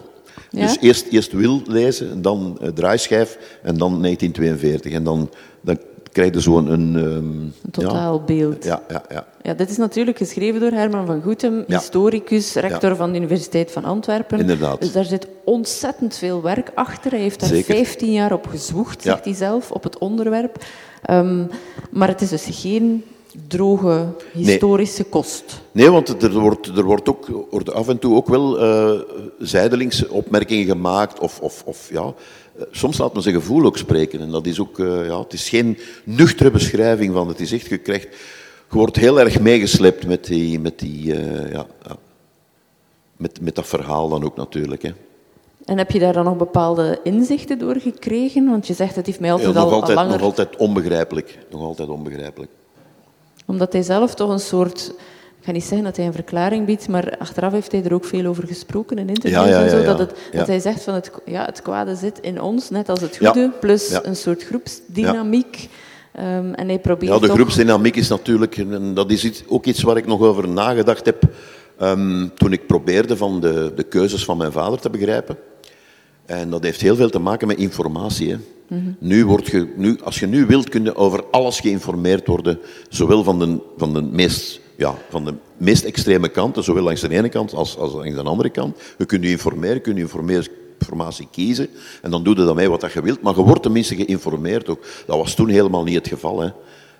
Ja? Dus eerst, eerst Wil lezen, en dan eh, Draaischijf, en dan 1942. En dan, dan krijg je zo'n... Een, Een totaalbeeld. Ja, ja, ja. Ja, dit is natuurlijk geschreven door Herman van Goetem, Ja. historicus, rector van de Universiteit van Antwerpen. Inderdaad. Dus daar zit ontzettend veel werk achter. Hij heeft daar Zeker. 15 jaar op gezwoegd, Ja. zegt hij zelf, op het onderwerp. Ehm, maar het is dus geen droge historische kost. Nee, want er wordt, er wordt ook wordt af en toe ook wel eh zijdelings opmerkingen gemaakt. Of, of, of ja, eh, soms laat men zijn gevoel ook spreken. En dat is ook, eh, ja, het is geen nuchtere beschrijving van. Het is echt, je krijgt, je wordt heel erg meegeslept met die, met die, ja, ja, met, met dat verhaal dan ook natuurlijk. Hè. En heb je daar dan nog bepaalde inzichten door gekregen? Want je zegt, het heeft mij Ja, altijd nog, al, al altijd, langer... nog altijd onbegrijpelijk. Nog altijd onbegrijpelijk. Omdat hij zelf toch een soort... Ik ga niet zeggen dat hij een verklaring biedt, maar achteraf heeft hij er ook veel over gesproken in interviews Ja, ja, en zo. Dat, het, dat hij zegt van het, ja, het kwade zit in ons, net als het goede, plus een soort groepsdynamiek. Ehm, en hij probeert Ja, de groepsdynamiek is natuurlijk, en dat is iets, ook iets waar ik nog over nagedacht heb ehm, toen ik probeerde van de, de keuzes van mijn vader te begrijpen. En dat heeft heel veel te maken met informatie. Nu wordt je, nu, als je nu wilt, kun je over alles geïnformeerd worden, zowel van de, van de, meest, ja, van de meest extreme kanten, zowel langs de ene kant als, als langs de andere kant. Je kunt je informeren, je kunt je informeer- informatie kiezen en dan doe je daarmee wat je wilt, maar je wordt tenminste geïnformeerd ook. Dat was toen helemaal niet het geval. Hè.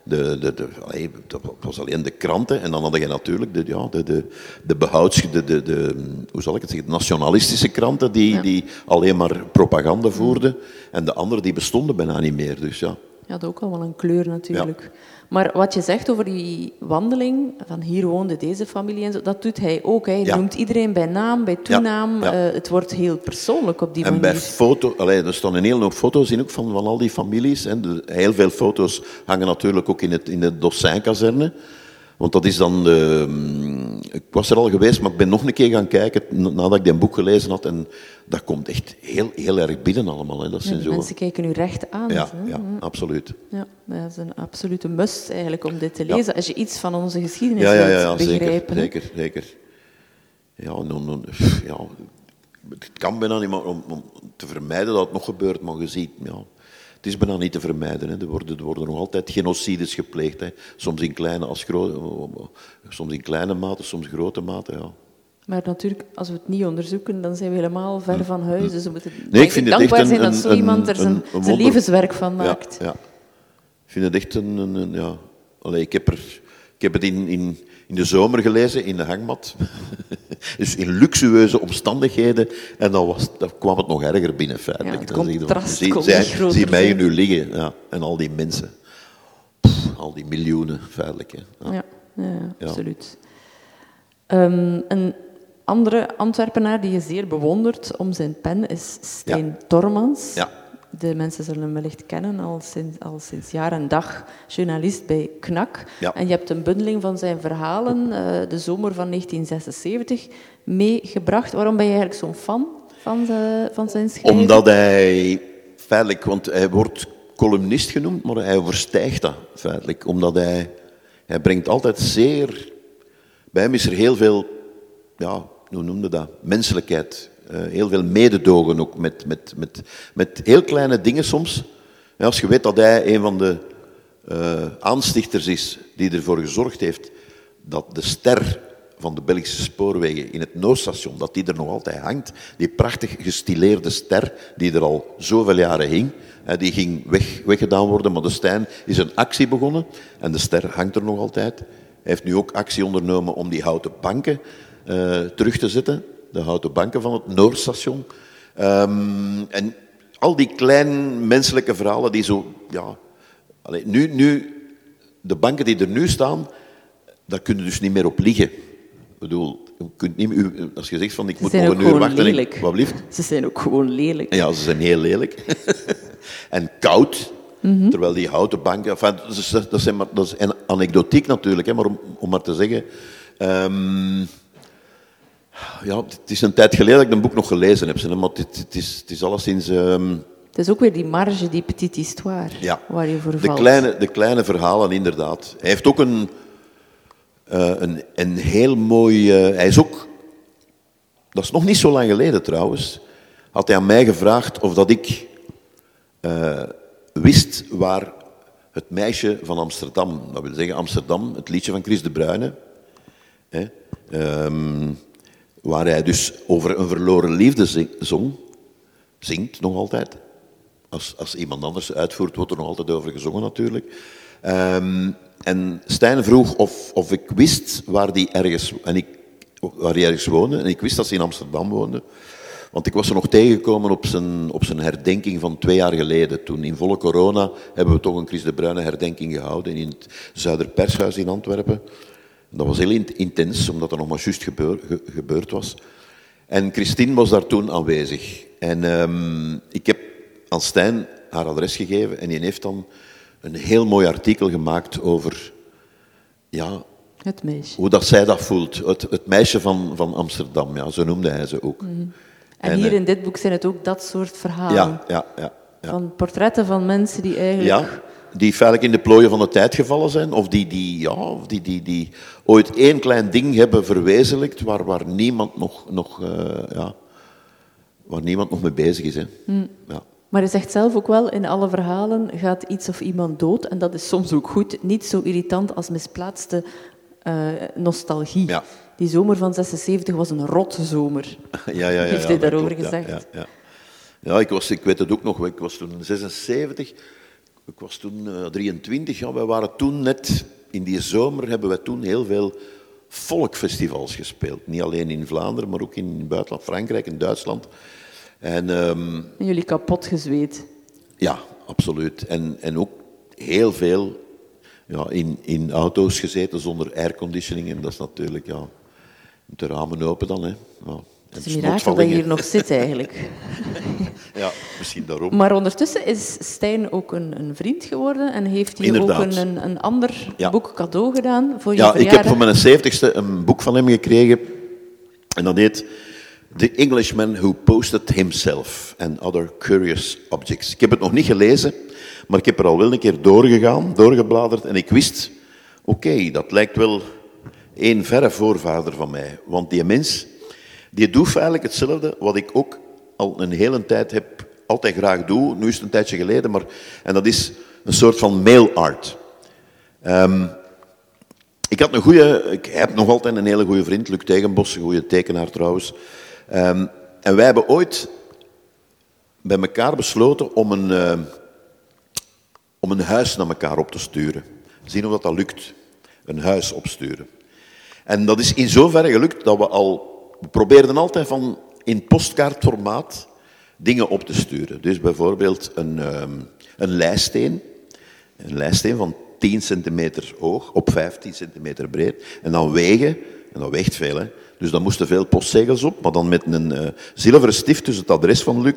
De, de, de, allee, dat was alleen de kranten en dan had je natuurlijk de, ja, de, de, de behouds... De, de, de, hoe zal ik het zeggen? De nationalistische kranten die, Ja. die alleen maar propaganda voerden. En de andere die bestonden bijna niet meer. Dus ja. Ja, dat ook al wel een kleur natuurlijk. Maar wat je zegt over die wandeling, van hier woonde deze familie en zo, dat doet hij ook. Hij Ja. noemt iedereen bij naam, bij toenaam. ja. Eh, het wordt heel persoonlijk op die En manier. bij foto, allee, er staan een hele hoop foto's in ook van, van al die families. Hè. De- heel veel foto's hangen natuurlijk ook in, het, in de Dossijnkazerne. Want dat is dan de... mm, Ik was er al geweest, maar ik ben nog een keer gaan kijken nadat ik dat boek gelezen had. En dat komt echt heel, heel erg binnen allemaal. Hè. Dat Ja, zijn de zo... mensen kijken u recht aan. Ja, hè. ja, absoluut. Ja, dat is een absolute must eigenlijk om dit te lezen. Als je iets van onze geschiedenis Ja, ja, ja, wilt ja zeker, begrijpen. hè. zeker, zeker. Ja, no, no, pff, ja, het kan bijna niet, maar om, om te vermijden dat het nog gebeurt, maar je ziet, ja, is bijna niet te vermijden. Hè. Er, worden, er worden nog altijd genocides gepleegd. Hè. Soms, in kleine als grote, soms in kleine mate, soms grote mate. Ja. Maar natuurlijk, als we het niet onderzoeken, dan zijn we helemaal ver van huis. Dus we moeten nee, ik vind het dankbaar echt een, zijn dat zo iemand er zijn, een- een zijn levenswerk van maakt. Ja, ja. Ik vind het echt een... een, een- ja. Allee, ik, heb er, ik heb het in, in, in de zomer gelezen, in de hangmat. dus in luxueuze omstandigheden. En dan, was, dan kwam het nog erger binnen, feitelijk. Ja, het Dan contrast zie, zij- zie mij zijn. nu liggen. Ja. En al die mensen. Pff, al die miljoenen, feitelijk. Hè. Ja. Ja, ja, ja, Ja. absoluut. Ehm, een andere Antwerpenaar die je zeer bewondert om zijn pen is Stijn Tormans. Ja. De mensen zullen hem wellicht kennen al sinds, al sinds jaar en dag, journalist bij KNAK. Ja. En je hebt een bundeling van zijn verhalen, eh, de zomer van 1976, meegebracht. Waarom ben je eigenlijk zo'n fan van, de, van zijn schrijven? Omdat hij feitelijk, want hij wordt columnist genoemd, maar hij overstijgt dat feitelijk. Omdat hij, hij brengt altijd zeer. Bij hem is er heel veel, ja, hoe noemde dat? Menselijkheid. Eh, heel veel mededogen ook met, met, met, met heel kleine dingen soms. Als je weet dat hij een van de eh, aanstichters is die ervoor gezorgd heeft dat de ster van de Belgische spoorwegen in het Noordstation, dat die er nog altijd hangt. Die prachtig gestileerde ster die er al zoveel jaren hing. Die ging weg, weggedaan worden, maar de Stijn is een actie begonnen en de ster hangt er nog altijd. Hij heeft nu ook actie ondernomen om die houten banken eh, terug te zetten. De houten banken van het Noordstation. Ehm, en al die klein menselijke verhalen die zo... Ja, allee, nu, nu, de banken die er nu staan, daar kun je dus niet meer op liggen. Ik bedoel, je kunt niet, meer- als je zegt van ik moet nog een uur wachten... en ik-. Wat blieft? Ze zijn ook gewoon lelijk. Ja, ze zijn heel lelijk. en koud. Mhm. Terwijl die houten banken... Enfin, dat, is, dat, zijn maar, dat is een anekdotiek natuurlijk, hè, maar om, om maar te zeggen... ehm, ja, het is een tijd geleden dat ik een boek nog gelezen heb, maar het, het, is, het is alleszins... ehm, Het is ook weer die marge, die petite histoire, ja, waar je voor de valt. kleine, de kleine verhalen, inderdaad. Hij heeft ook een, eh, een, een heel mooi... eh, hij is ook... Dat is nog niet zo lang geleden trouwens. Had hij aan mij gevraagd of dat ik eh, wist waar het meisje van Amsterdam... Dat wil zeggen Amsterdam, het liedje van Chris de Bruyne... Hè, ehm, waar hij dus over een verloren liefde zing- zong. Zingt nog altijd. Als, als iemand anders uitvoert, wordt er nog altijd over gezongen natuurlijk. Ehm, en Stijn vroeg of, of ik wist waar die ergens, waar ergens woonde. En ik wist dat ze in Amsterdam woonde. Want ik was er nog tegengekomen op zijn, op zijn herdenking van twee jaar geleden. Toen in volle corona hebben we toch een Chris de Bruyne herdenking gehouden in het Zuiderpershuis in Antwerpen. Dat was heel in- intens, omdat er nog maar juist gebeur- ge- gebeurd was. En Christine was daar toen aanwezig. En ehm, ik heb aan Stijn haar adres gegeven en die heeft dan een heel mooi artikel gemaakt over ja, Het meisje. hoe dat zij dat voelt. Het, het meisje van, van Amsterdam, ja, zo noemde hij ze ook. En, En, hier eh, in dit boek zijn het ook dat soort verhalen. Ja, ja, ja. ja. Van portretten van mensen die eigenlijk... Die feitelijk in de plooien van de tijd gevallen zijn, of die, die, ja, of die, die, die ooit één klein ding hebben verwezenlijkt waar, waar, niemand, nog, nog, eh, ja, waar niemand nog mee bezig is. Hè. Ja. Maar hij zegt zelf ook wel, in alle verhalen gaat iets of iemand dood. En dat is soms ook goed. Niet zo irritant als misplaatste eh, nostalgie. Ja. Die zomer van 76 was een rotte zomer. Ja, ja, ja, Heeft hij daarover klopt, gezegd? Ja, ja. ja ik, was, ik weet het ook nog, ik was toen 76, ik was toen eh, 23, ja, wij waren toen net, in die zomer hebben wij toen heel veel volkfestivals gespeeld. Niet alleen in Vlaanderen, maar ook in het buitenland, Frankrijk en Duitsland. En ehm, En jullie kapot gezweet. ja, absoluut. En, en ook heel veel ja, in, in auto's gezeten zonder airconditioning. En dat is natuurlijk, ja, de ramen open dan. Hè. Ja. Het is een mirakel dat je hier nog zit eigenlijk. Ja, misschien daarom. Maar ondertussen is Stijn ook een, een vriend geworden en heeft hij ook een, een, een ander Ja. boek cadeau gedaan voor je Ja, ik heb voor mijn zeventigste een boek van hem gekregen. En dat heet The Englishman Who Posted Himself and Other Curious Objects. Ik heb het nog niet gelezen, maar ik heb er al wel een keer doorgegaan, doorgebladerd. En ik wist, oké, dat lijkt wel één verre voorvader van mij. Want die mens Die doet eigenlijk hetzelfde wat ik ook al een hele tijd heb, altijd graag doe. Nu is het een tijdje geleden, maar... En dat is een soort van mail art. Ehm, ik had een goede, ik heb nog altijd een hele goede vriend, Luc Tegenbos, een goede tekenaar trouwens. Ehm, en wij hebben ooit bij elkaar besloten om een, uh, om een huis naar elkaar op te sturen. Zien of dat, dat lukt. Een huis opsturen. En dat is in zoverre gelukt dat we al... We probeerden altijd van in postkaartformaat dingen op te sturen. Dus bijvoorbeeld een, um, een lijststeen. Een lijststeen van 10 centimeter hoog op 15 centimeter breed. En dan wegen, en dat weegt veel, hè. Dus dan moesten veel postzegels op, maar dan met een uh, zilveren stift, dus het adres van Luc.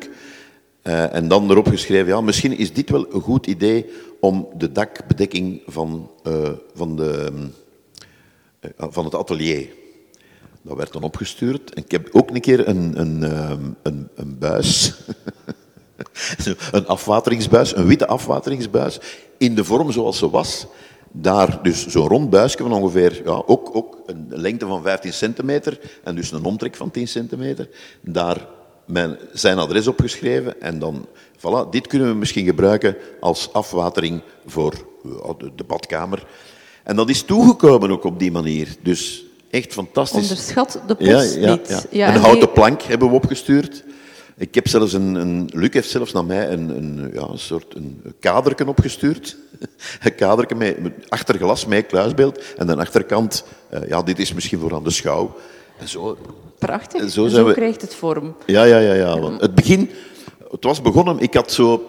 Uh, en dan erop geschreven, ja, misschien is dit wel een goed idee om de dakbedekking van, uh, van, de, van het atelier. Dat werd dan opgestuurd. En ik heb ook een keer een, een, een, een buis een afwateringsbuis, een witte afwateringsbuis, in de vorm zoals ze was. Daar dus zo'n rond buisje van ongeveer, ja, ook, ook een lengte van 15 centimeter en dus een omtrek van 10 centimeter. Daar mijn, zijn adres opgeschreven en dan, voilà, dit kunnen we misschien gebruiken als afwatering voor de badkamer. En dat is toegekomen ook op die manier. Dus echt fantastisch. Onderschat de post ja, ja, niet. Ja. een houten plank hebben we opgestuurd. Ik heb zelfs een, een Luc heeft zelfs naar mij een, een, ja, een soort een kaderken opgestuurd. Een kaderken met, met achterglas, met kluisbeeld. En de achterkant, uh, ja, dit is misschien voor aan de schouw. En zo, Prachtig, en zo, zo we... krijgt het vorm. Ja, ja, ja. ja want het begin, het was begonnen, ik had zo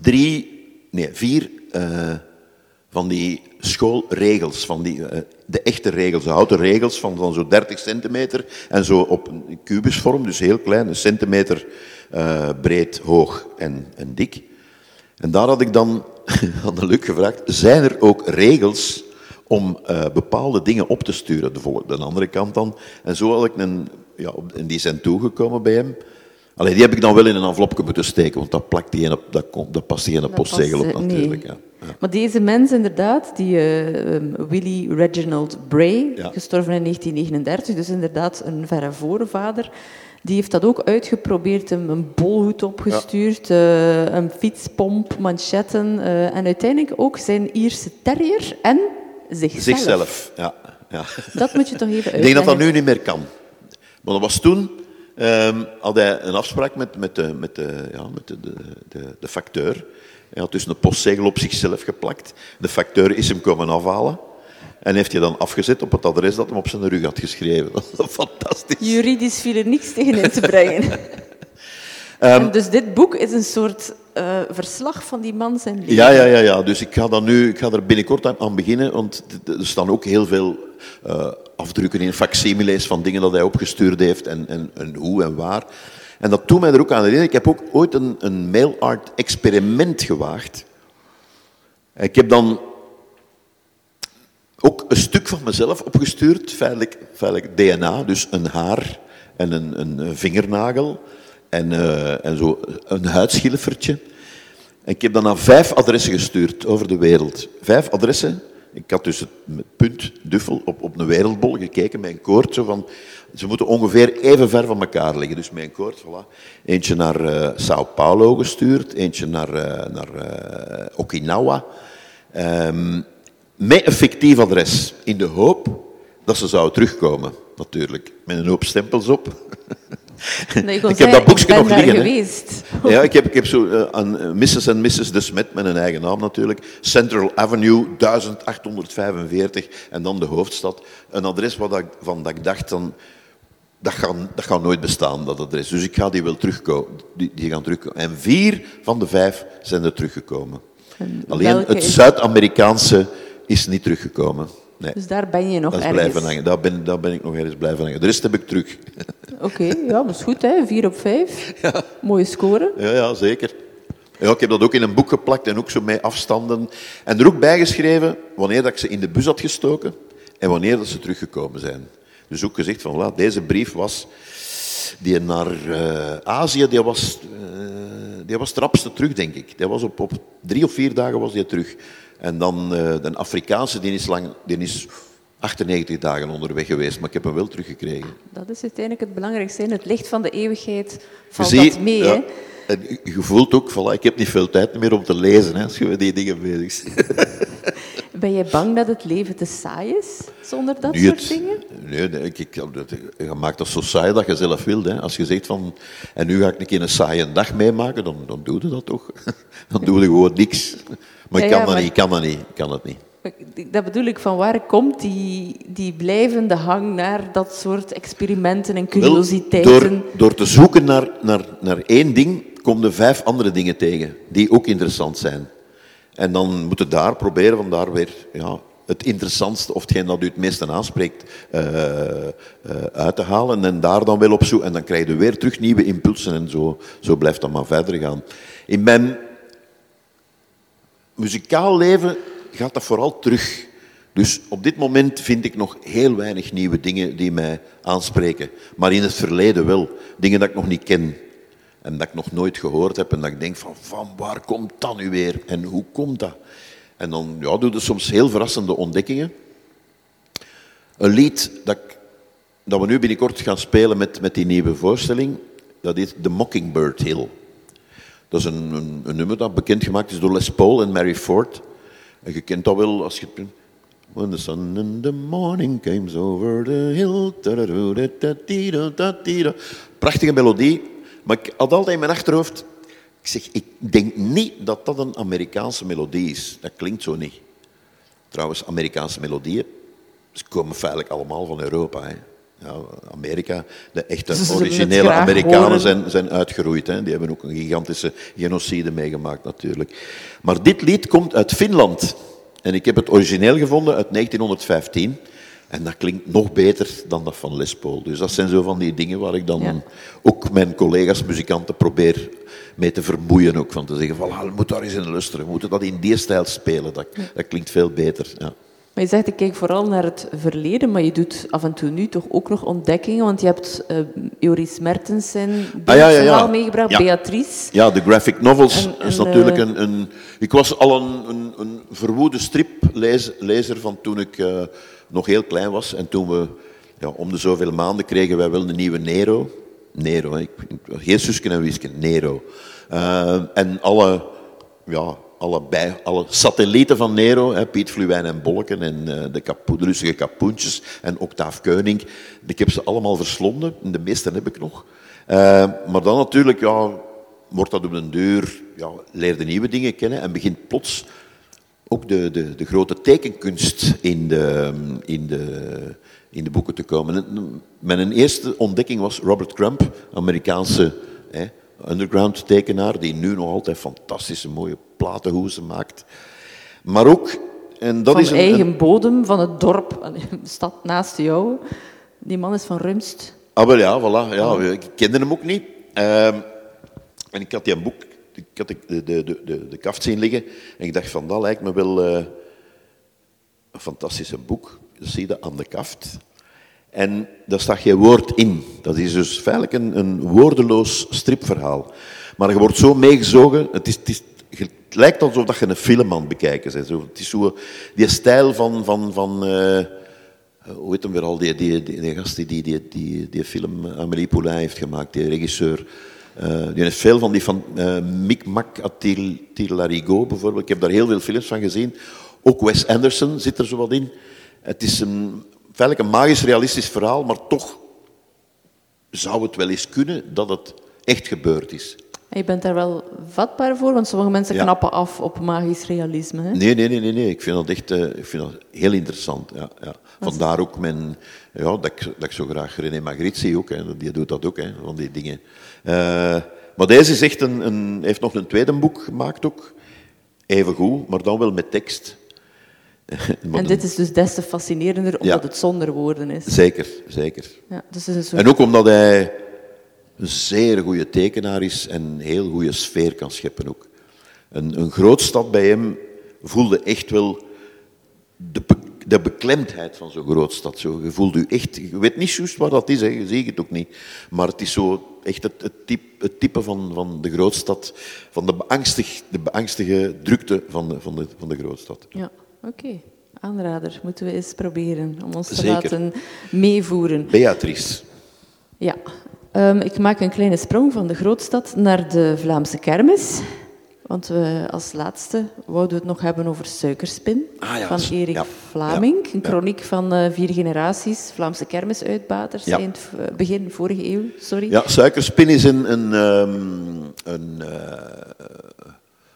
drie, nee, vier uh, van die schoolregels, van die, uh, de echte regels, de houten regels van, van zo'n 30 centimeter en zo op een kubusvorm, dus heel klein, een centimeter uh, breed, hoog en, en dik. En daar had ik dan aan de Luc gevraagd, zijn er ook regels om uh, bepaalde dingen op te sturen, de, de andere kant dan. En zo had ik een, ja, en die zijn toegekomen bij hem. Alleen die heb ik dan wel in een envelopje moeten steken, want dat, plakt die op, dat, dat past die in een postzegel op natuurlijk. Nee. Ja. Ja. Maar deze mens inderdaad, die uh, um, Willie Reginald Bray, ja. gestorven in 1939, dus inderdaad een verre voorvader, die heeft dat ook uitgeprobeerd, een, een bolhoed opgestuurd, uh, een fietspomp, manchetten uh, en uiteindelijk ook zijn Ierse terrier en zichzelf. Zichzelf, ja. ja. Dat moet je toch even uitleggen. Ik denk dat dat nu niet meer kan. Maar dat was toen um, had hij een afspraak met, met, de, met, de, ja, met de, de, de, de facteur. Hij had dus een postzegel op zichzelf geplakt. De facteur is hem komen afhalen. En heeft hij dan afgezet op het adres dat hem op zijn rug had geschreven. Dat is fantastisch. Juridisch viel er niks tegen in te brengen. um, dus dit boek is een soort uh, verslag van die man zijn leven. Ja, ja, ja, ja. Dus ik ga, dan nu, ik ga er binnenkort aan, beginnen, want er staan ook heel veel uh, afdrukken in facsimiles van dingen dat hij opgestuurd heeft en, en, en hoe en waar. En dat doet mij er ook aan herinneren. Ik heb ook ooit een, een mail art experiment gewaagd. Ik heb dan ook een stuk van mezelf opgestuurd, feitelijk, feitelijk DNA, dus een haar en een, een vingernagel en, uh, en zo een huidschilfertje. En ik heb dan naar vijf adressen gestuurd over de wereld. Vijf adressen. Ik had dus het punt Duffel op, op een wereldbol gekeken een koord. Zo van, ze moeten ongeveer even ver van elkaar liggen. Dus mijn koord, voilà. Eentje naar uh, Sao Paulo gestuurd, eentje naar, uh, naar uh, Okinawa. Um, met een fictief adres, in de hoop dat ze zouden terugkomen, natuurlijk. Met een hoop stempels op. Nee, ik, ik heb dat boekje nog liggen. Geweest. Ja, ik heb, ik heb zo uh, aan Mrs. en Mrs. de Smet, met een eigen naam natuurlijk. Central Avenue, 1845. En dan de hoofdstad. Een adres wat ik, van dat ik dacht, dan, dat, gaat, dat gaat nooit bestaan, dat adres. Dus ik ga die wel terugkomen. Die, die gaan terugkomen. En vier van de vijf zijn er teruggekomen. En Alleen het Zuid-Amerikaanse is niet teruggekomen. Nee. Dus daar ben je nog dat is ergens? Blijven hangen. Daar, ben, daar ben ik nog ergens blijven hangen. De rest heb ik terug. Oké, okay, ja, dat is goed, hè? 4 op 5. Ja. Mooie score. Ja, ja, zeker. Ja, ik heb dat ook in een boek geplakt en ook zo met afstanden. En er ook bijgeschreven wanneer dat ik ze in de bus had gestoken en wanneer dat ze teruggekomen zijn. Dus ook gezegd van, voilà, deze brief was die naar uh, Azië, die was, uh, die was trapste terug, denk ik. Die was op, op drie of vier dagen was die terug. En dan uh, de Afrikaanse, die is, lang, die is 98 dagen onderweg geweest, maar ik heb hem wel teruggekregen. Dat is uiteindelijk het belangrijkste. Het licht van de eeuwigheid Je valt dat mee. ja, hè? en je- je voelt ook, voilà, ik heb niet veel tijd meer om te lezen hè, als je met die dingen bezig bent. Ben jij bang dat het leven te saai is zonder dat soort dingen? Nee, nee ik, ik, dat- je maakt dat zo saai dat je zelf wilt. Hè. Als je zegt van, en nu ga ik een keer een saaie dag meemaken, dan, dan doe je dat toch. Dan doe je gewoon niks. Maar ik Ja, kan ja, dat maar- niet, kan dat niet, ik kan het niet. Dat bedoel ik, van waar komt die, die blijvende hang naar dat soort experimenten en Wel, curiositeiten? door, door te zoeken naar, naar, naar één ding, kom je vijf andere dingen tegen die ook interessant zijn. En dan moet je daar proberen van daar weer ja, het interessantste of hetgeen dat u het meeste aanspreekt eh, eh, uit te halen. En daar dan wel op zoek. En dan krijg je weer terug nieuwe impulsen en zo, zo blijft dat maar verder gaan. In mijn muzikaal leven gaat dat vooral terug. Dus op dit moment vind ik nog heel weinig nieuwe dingen die mij aanspreken. Maar in het verleden wel. Dingen dat ik nog niet ken. En dat ik nog nooit gehoord heb. En dat ik denk van, van waar komt dat nu weer? En hoe komt dat? En dan ja, doe je soms heel verrassende ontdekkingen. Een lied dat, dat we nu binnenkort gaan spelen met, met die nieuwe voorstelling, dat is The Mockingbird Hill. Dat is een, nummer dat bekendgemaakt is door Les Paul en Mary Ford. En je kent dat wel als je... When the sun in the morning comes over the hill. Prachtige melodie. Maar ik had altijd in mijn achterhoofd... Ik zeg, ik denk niet dat dat een Amerikaanse melodie is. Dat klinkt zo niet. Trouwens, Amerikaanse melodieën, ze komen feitelijk allemaal van Europa. Hè. Ja, Amerika, de echte originele Amerikanen horen. zijn, zijn uitgeroeid. Hè. Die hebben ook een gigantische genocide meegemaakt natuurlijk. Maar dit lied komt uit Finland. En ik heb het origineel gevonden uit 1915. En dat klinkt nog beter dan dat van Les Paul. Dus dat zijn zo van die dingen waar ik dan Ja. ook mijn collega's muzikanten probeer mee te vermoeien. Ook van te zeggen, van, ah, we moeten daar eens in luisteren. We moeten dat in die stijl spelen. Dat, dat klinkt veel beter. Ja. Maar je zegt, ik kijk vooral naar het verleden, maar je doet af en toe nu toch ook nog ontdekkingen, want je hebt eh Joris Mertens zijn Ah, ja, ja, ja. verhaal meegebracht. Beatrice. Ja, de graphic novels En- is natuurlijk eh, een, een... Ik was al een, een, een verwoede striplezer van toen ik eh, nog heel klein was. En toen we ja, om de zoveel maanden kregen wij wel een nieuwe Nero. Nero, hè. Ik, geen Susken en Wisken, Nero. En alle, ja, alle, alle satellieten van Nero, hè, Piet Fluwijn en Bolleken en eh, de, kapo, kapoentjes en Octaaf Keuning. Ik heb ze allemaal verslonden, de meeste heb ik nog. Eh, maar dan natuurlijk, ja, wordt dat op den duur, ja, nieuwe dingen kennen en begint plots ook de, de, de grote tekenkunst in de, in, de, in de boeken te komen. En Mijn eerste ontdekking was Robert Crump, Amerikaanse hè, underground tekenaar, die nu nog altijd fantastische mooie platenhoezen maakt. Maar ook, en dat van is een, eigen een- bodem, van het dorp, de stad naast jou. Die man is van Rumst. Ah, wel ja, voilà. Ja, ik kende hem ook niet. Ehm, en ik had die boek, ik had de, de, de, de, de kaft zien liggen. En ik dacht van, dat lijkt me wel eh, een fantastische boek. Dat zie je aan de kaft. En daar staat geen woord in. Dat is dus feitelijk een, een woordeloos stripverhaal. Maar je wordt zo meegezogen. Het, is, het, lijkt alsof dat je een film aan het bekijken bent. Het is zo die stijl van... van, van eh, hoe heet hem weer al, die, die, die, gast die die, die, die, die film Amélie Poulain heeft gemaakt, die regisseur. Eh, die heeft veel van die van uh, Micmac Atil Larigot bijvoorbeeld. Ik heb daar heel veel films van gezien. Ook Wes Anderson zit er zo wat in. Het is een, feitelijk een magisch realistisch verhaal, maar toch zou het wel eens kunnen dat het echt gebeurd is. En je bent daar wel vatbaar voor, want sommige mensen Ja. knappen af op magisch realisme. Hè? Nee, nee, nee, nee, nee. Ik vind dat echt eh, ik vind dat heel interessant. Ja, ja. Vandaar ook mijn, ja, dat, ik, dat ik zo graag René Magritte zie ook. Hè. Die doet dat ook, hè, van die dingen. Eh, maar deze is echt een, een, heeft nog een tweede boek gemaakt ook. Even goed, maar dan wel met tekst. En dit is dus des te fascinerender, omdat Ja. het zonder woorden is. Zeker, zeker. Ja, dus is een soort... En ook omdat hij een zeer goede tekenaar is en een heel goede sfeer kan scheppen ook. Een, een grootstad bij hem voelde echt wel de, be- de beklemdheid van zo'n grootstad. Zo, je voelt u echt, je weet niet juist waar dat is, hè, je ziet het ook niet. Maar het is zo echt het, het, type, het type van, van de grootstad, van de, beangstig, de beangstige drukte van de, van de, van de grootstad. Ja, oké. Aanrader, moeten we eens proberen om ons te Zeker. laten meevoeren. Beatrice. Ja, Ehm, ik maak een kleine sprong van de grootstad naar de Vlaamse kermis. Want we als laatste wouden we het nog hebben over Suikerspin Ah ja, van Erik ja, Vlaming. ja, Een chroniek van eh, vier generaties Vlaamse kermisuitbaters begin vorige eeuw. Sorry. Ja, Suikerspin is een, een, ehm, een, eh,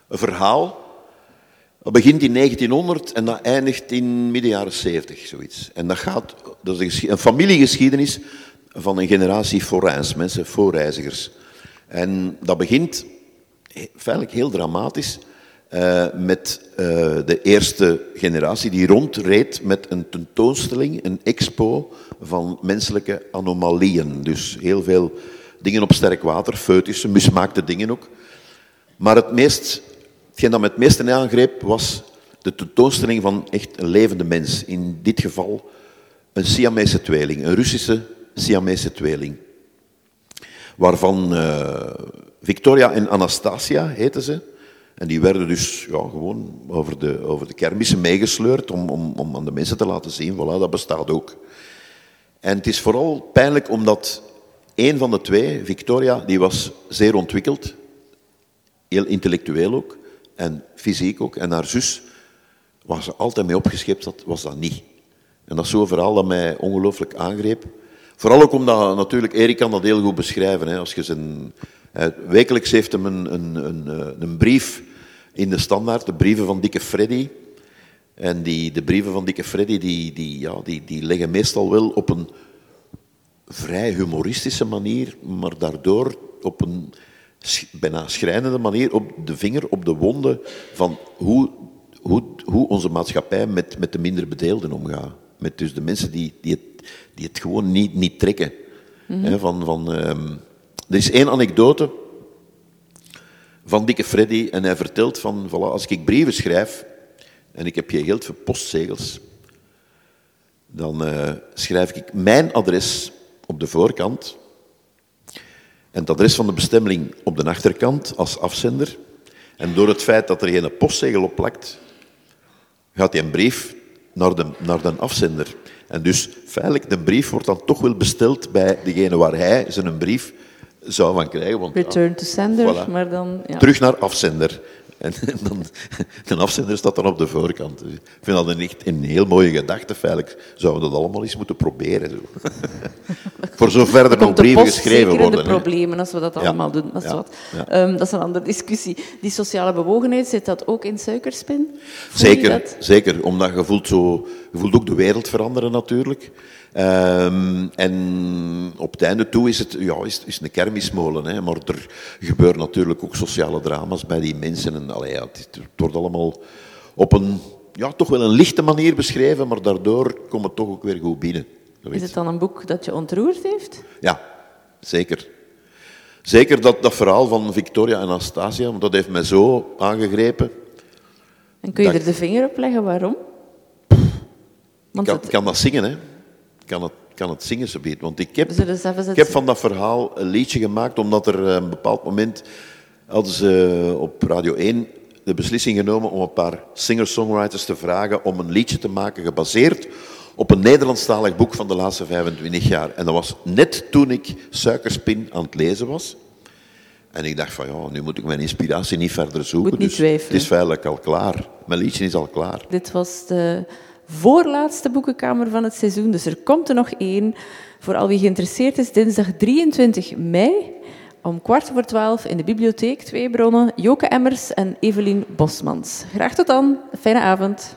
een verhaal. Dat begint in 1900 en dat eindigt in midden jaren 70, zoiets. En dat, gaat, dat is een, geschi- een familiegeschiedenis van een generatie forains, mensen, voorreizigers. En dat begint feitelijk heel dramatisch eh, met eh, de eerste generatie die rondreed met een tentoonstelling, een expo van menselijke anomalieën. Dus heel veel dingen op sterk water, foetussen, mismaakte dingen ook. Maar het meest, hetgeen dat me het meeste aangreep was de tentoonstelling van echt een levende mens. In dit geval een Siamese tweeling, een Russische Siamese tweeling. Waarvan eh, Victoria en Anastasia heten ze. En die werden dus ja, gewoon over de, over de kermissen meegesleurd om, om, om aan de mensen te laten zien, voilà, dat bestaat ook. En het is vooral pijnlijk omdat een van de twee, Victoria, die was zeer ontwikkeld, heel intellectueel ook, en fysiek ook. En haar zus, waar ze altijd mee opgeschept had, was dat niet. En dat is zo'n verhaal dat mij ongelooflijk aangreep. Vooral ook omdat, natuurlijk, Erik kan dat heel goed beschrijven. Hè, als je zijn, wekelijks heeft hem een, een, een, eh, een brief in de standaard, de brieven van Dikke Freddy. En die, de brieven van Dikke Freddy, die, die, ja, die, die leggen meestal wel op een vrij humoristische manier, maar daardoor op een bijna schrijnende manier op de vinger op de wonden van hoe, hoe, hoe onze maatschappij met, met de minder bedeelden omgaat. Met dus de mensen die, die, het, die het gewoon niet, niet trekken. Hè, van, van, ehm, er is één anekdote van Dikke Freddy en hij vertelt van, voilà, als ik brieven schrijf en ik heb geen geld voor postzegels, dan eh, schrijf ik mijn adres op de voorkant en het adres van de bestemming op de achterkant als afzender. En door het feit dat er geen postzegel op plakt, gaat die een brief naar de, naar de afzender. En dus feitelijk, de brief wordt dan toch wel besteld bij degene waar hij zijn brief zou van krijgen. Want, Return to sender, Voilà. maar dan... Ja. Terug naar afzender. En dan, de afzender staat dan op de voorkant. Dus ik vind dat een, echt een heel mooie gedachte. Feitelijk zouden we dat allemaal eens moeten proberen. Zo. Voor zover er nog brieven geschreven worden. de problemen als we dat Ja. allemaal doen. Dat is, Ja. wat. Ja. Ehm, dat is een andere discussie. Die sociale bewogenheid, zit dat ook in suikerspin? Voel Zeker, zeker. Omdat je voelt, zo, je voelt ook de wereld veranderen natuurlijk. Ehm, en op het einde toe is het, ja, is, is een kermismolen. Hè, maar er gebeuren natuurlijk ook sociale drama's bij die mensen. En, allee, ja, het, het wordt allemaal op een ja, toch wel een lichte manier beschreven, maar daardoor komt het toch ook weer goed binnen. Is het dan een boek dat je ontroerd heeft? Ja, zeker. Zeker dat, dat verhaal van Victoria en Anastasia, want dat heeft mij zo aangegrepen. En kun je Dat- er de vinger op leggen waarom? Want Ik kan, het- kan dat zingen, hè? Kan het, kan het zingen, zo Want ik heb, ik heb van dat verhaal een liedje gemaakt, omdat er eh, een bepaald moment hadden ze op Radio 1 de beslissing genomen om een paar singer-songwriters te vragen om een liedje te maken gebaseerd op een Nederlandstalig boek van de laatste 25 jaar. En dat was net toen ik Suikerspin aan het lezen was. En ik dacht van, ja, nu moet ik mijn inspiratie niet verder zoeken. Moet niet dus het is feitelijk al klaar. Mijn liedje is al klaar. Dit was de voorlaatste boekenkamer van het seizoen, dus er komt er nog één. Voor al wie geïnteresseerd is, dinsdag 23 mei om kwart voor twaalf in de bibliotheek. Twee bronnen, Joke Emmers en Evelien Bosmans. Graag tot dan, fijne avond.